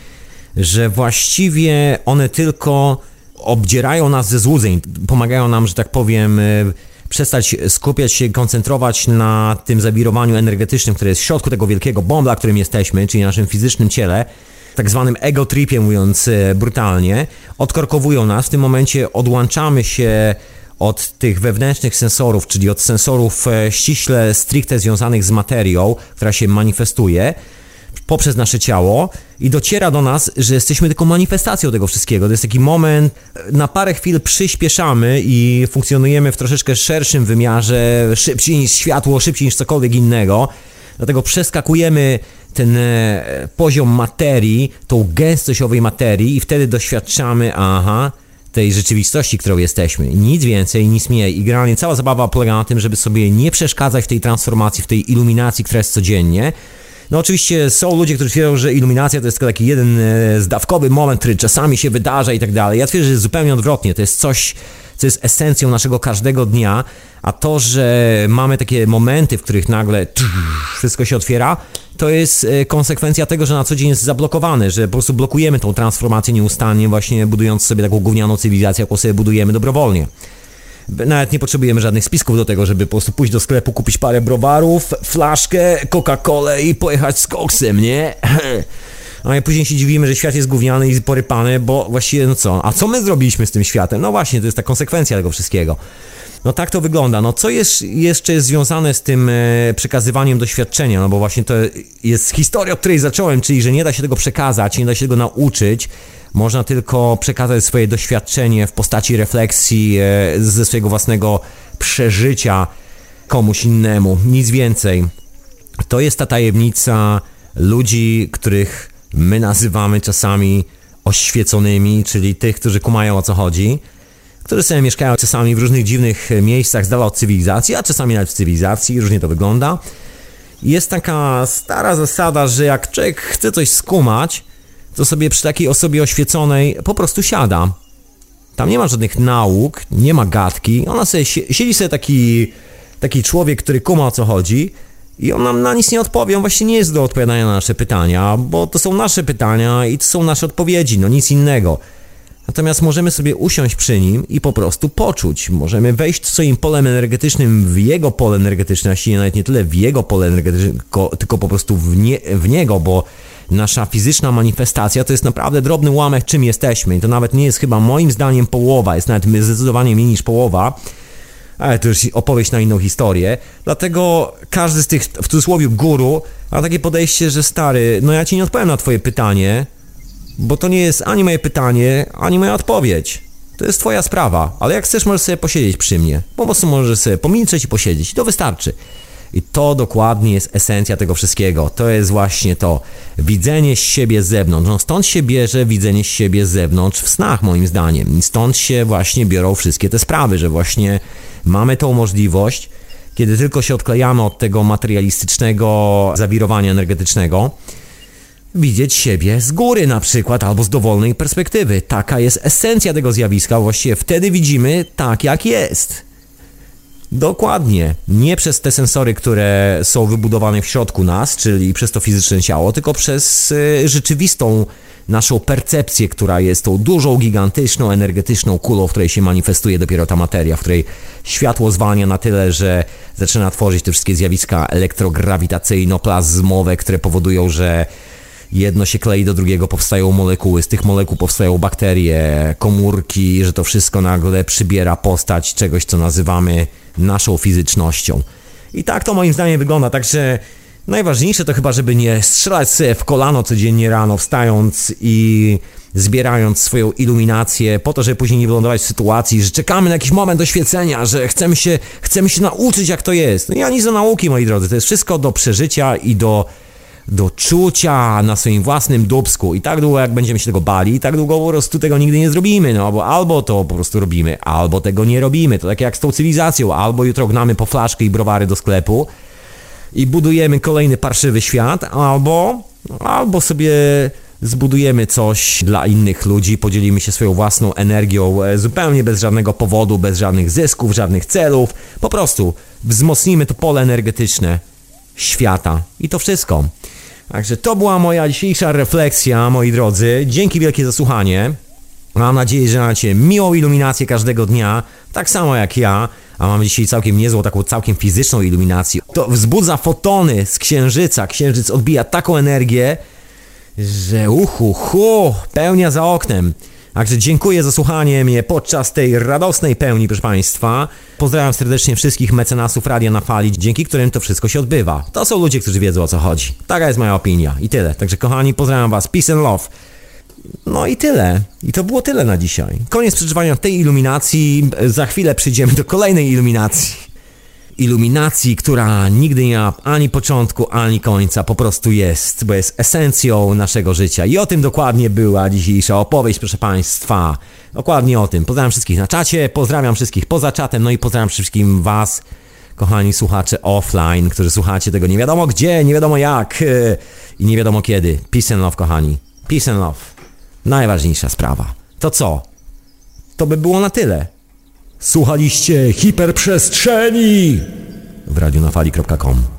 że właściwie one tylko obdzierają nas ze złudzeń, pomagają nam, że tak powiem, przestać skupiać się, koncentrować na tym zawirowaniu energetycznym, które jest w środku tego wielkiego bombla, którym jesteśmy, czyli naszym fizycznym ciele, tak zwanym ego tripie, mówiąc e, brutalnie, odkorkowują nas. W tym momencie odłączamy się od tych wewnętrznych sensorów, czyli od sensorów e, ściśle, stricte związanych z materią, która się manifestuje poprzez nasze ciało i dociera do nas, że jesteśmy tylko manifestacją tego wszystkiego. To jest taki moment, na parę chwil przyspieszamy i funkcjonujemy w troszeczkę szerszym wymiarze, szybciej niż światło, szybciej niż cokolwiek innego. Dlatego przeskakujemy ten e, poziom materii, tą gęstość owej materii i wtedy doświadczamy, aha, tej rzeczywistości, którą jesteśmy. Nic więcej, nic mniej. I generalnie cała zabawa polega na tym, żeby sobie nie przeszkadzać w tej transformacji, w tej iluminacji, która jest codziennie, no oczywiście są ludzie, którzy twierdzą, że iluminacja to jest tylko taki jeden e, zdawkowy moment, który czasami się wydarza i tak dalej. Ja twierdzę, że zupełnie odwrotnie. To jest coś, co jest esencją naszego każdego dnia, a to, że mamy takie momenty, w których nagle wszystko się otwiera, to jest e, konsekwencja tego, że na co dzień jest zablokowane, że po prostu blokujemy tą transformację nieustannie, właśnie budując sobie taką gównianą cywilizację, jaką sobie budujemy dobrowolnie. Nawet nie potrzebujemy żadnych spisków do tego, żeby po prostu pójść do sklepu, kupić parę browarów, flaszkę, Coca-Colę i pojechać z koksem, nie? I później się dziwimy, że świat jest gówniany i porypany, bo właściwie no co, a co my zrobiliśmy z tym światem? No właśnie, to jest ta konsekwencja tego wszystkiego. No tak to wygląda. No co jest jeszcze jest związane z tym e, przekazywaniem doświadczenia? No bo właśnie to jest historia, od której zacząłem, czyli że nie da się tego przekazać, nie da się tego nauczyć. Można tylko przekazać swoje doświadczenie w postaci refleksji e, ze swojego własnego przeżycia komuś innemu. Nic więcej. To jest ta tajemnica ludzi, których my nazywamy czasami oświeconymi, czyli tych, którzy kumają o co chodzi które sobie mieszkają czasami w różnych dziwnych miejscach z dala od cywilizacji, a czasami nawet w cywilizacji, różnie to wygląda. Jest taka stara zasada, że jak człowiek chce coś skumać, to sobie przy takiej osobie oświeconej po prostu siada. Tam nie ma żadnych nauk, nie ma gadki, ona sobie siedzi sobie taki, taki człowiek, który kuma o co chodzi i on nam na nic nie odpowie, on właśnie nie jest do odpowiadania na nasze pytania, bo to są nasze pytania i to są nasze odpowiedzi, no nic innego. Natomiast możemy sobie usiąść przy nim i po prostu poczuć. Możemy wejść swoim polem energetycznym w jego pole energetyczne, a nawet nie tyle w jego pole energetyczne, tylko, tylko po prostu w, nie, w niego, bo nasza fizyczna manifestacja to jest naprawdę drobny ułamek, czym jesteśmy. I to nawet nie jest chyba moim zdaniem połowa, jest nawet zdecydowanie mniej niż połowa. Ale to już opowieść na inną historię. Dlatego każdy z tych, w cudzysłowie, guru ma takie podejście, że stary, no ja ci nie odpowiem na twoje pytanie, bo to nie jest ani moje pytanie, ani moja odpowiedź. To jest twoja sprawa, ale jak chcesz, możesz sobie posiedzieć przy mnie. Po prostu możesz sobie pomilczeć i posiedzieć to wystarczy. I to dokładnie jest esencja tego wszystkiego. To jest właśnie to widzenie siebie z zewnątrz. No stąd się bierze widzenie siebie z zewnątrz w snach, moim zdaniem. I stąd się właśnie biorą wszystkie te sprawy, że właśnie mamy tą możliwość, kiedy tylko się odklejamy od tego materialistycznego zawirowania energetycznego, widzieć siebie z góry na przykład, albo z dowolnej perspektywy. Taka jest esencja tego zjawiska, właściwie wtedy widzimy tak jak jest. Dokładnie. Nie przez te sensory, które są wybudowane w środku nas, czyli przez to fizyczne ciało, tylko przez y, rzeczywistą naszą percepcję, która jest tą dużą, gigantyczną, energetyczną kulą, w której się manifestuje dopiero ta materia, w której światło zwalnia na tyle, że zaczyna tworzyć te wszystkie zjawiska elektrograwitacyjno-plazmowe, które powodują, że jedno się klei do drugiego, powstają molekuły, z tych molekuł powstają bakterie, komórki, że to wszystko nagle przybiera postać czegoś, co nazywamy naszą fizycznością. I tak to moim zdaniem wygląda, także najważniejsze to chyba, żeby nie strzelać sobie w kolano codziennie rano, wstając i zbierając swoją iluminację, po to, żeby później nie wylądować w sytuacji, że czekamy na jakiś moment oświecenia, że chcemy się, chcemy się nauczyć, jak to jest. No ja nic do nauki, moi drodzy, to jest wszystko do przeżycia i do do czucia na swoim własnym dubsku. I tak długo jak będziemy się tego bali, tak długo po prostu tego nigdy nie zrobimy, no bo albo to po prostu robimy, albo tego nie robimy, to tak jak z tą cywilizacją, albo jutro gnamy po flaszkę i browary do sklepu i budujemy kolejny parszywy świat, albo, albo sobie zbudujemy coś dla innych ludzi, podzielimy się swoją własną energią e, zupełnie bez żadnego powodu, bez żadnych zysków, żadnych celów, po prostu wzmocnimy to pole energetyczne świata. I to wszystko. Także to była moja dzisiejsza refleksja, moi drodzy. Dzięki wielkie za słuchanie. Mam nadzieję, że macie miłą iluminację każdego dnia, tak samo jak ja, a mam dzisiaj całkiem niezłą, taką całkiem fizyczną iluminację. To wzbudza fotony z księżyca. Księżyc odbija taką energię, że uhu, hu, pełnia za oknem. Także dziękuję za słuchanie mnie podczas tej radosnej pełni, proszę Państwa. Pozdrawiam serdecznie wszystkich mecenasów Radia na Fali, dzięki którym to wszystko się odbywa. To są ludzie, którzy wiedzą o co chodzi. Taka jest moja opinia i tyle. Także kochani, pozdrawiam Was. Peace and love. No i tyle. I to było tyle na dzisiaj. Koniec przeżywania tej iluminacji. Za chwilę przyjdziemy do kolejnej iluminacji iluminacji, która nigdy nie ma ani początku, ani końca, po prostu jest, bo jest esencją naszego życia. I o tym dokładnie była dzisiejsza opowieść, proszę Państwa. Dokładnie o tym. Pozdrawiam wszystkich na czacie, pozdrawiam wszystkich poza czatem, no i pozdrawiam wszystkim Was, kochani słuchacze offline, którzy słuchacie tego nie wiadomo gdzie, nie wiadomo jak i nie wiadomo kiedy. Peace and love, kochani. Peace and love. Najważniejsza sprawa. To co? To by było na tyle. Słuchaliście hiperprzestrzeni w radionafali.com.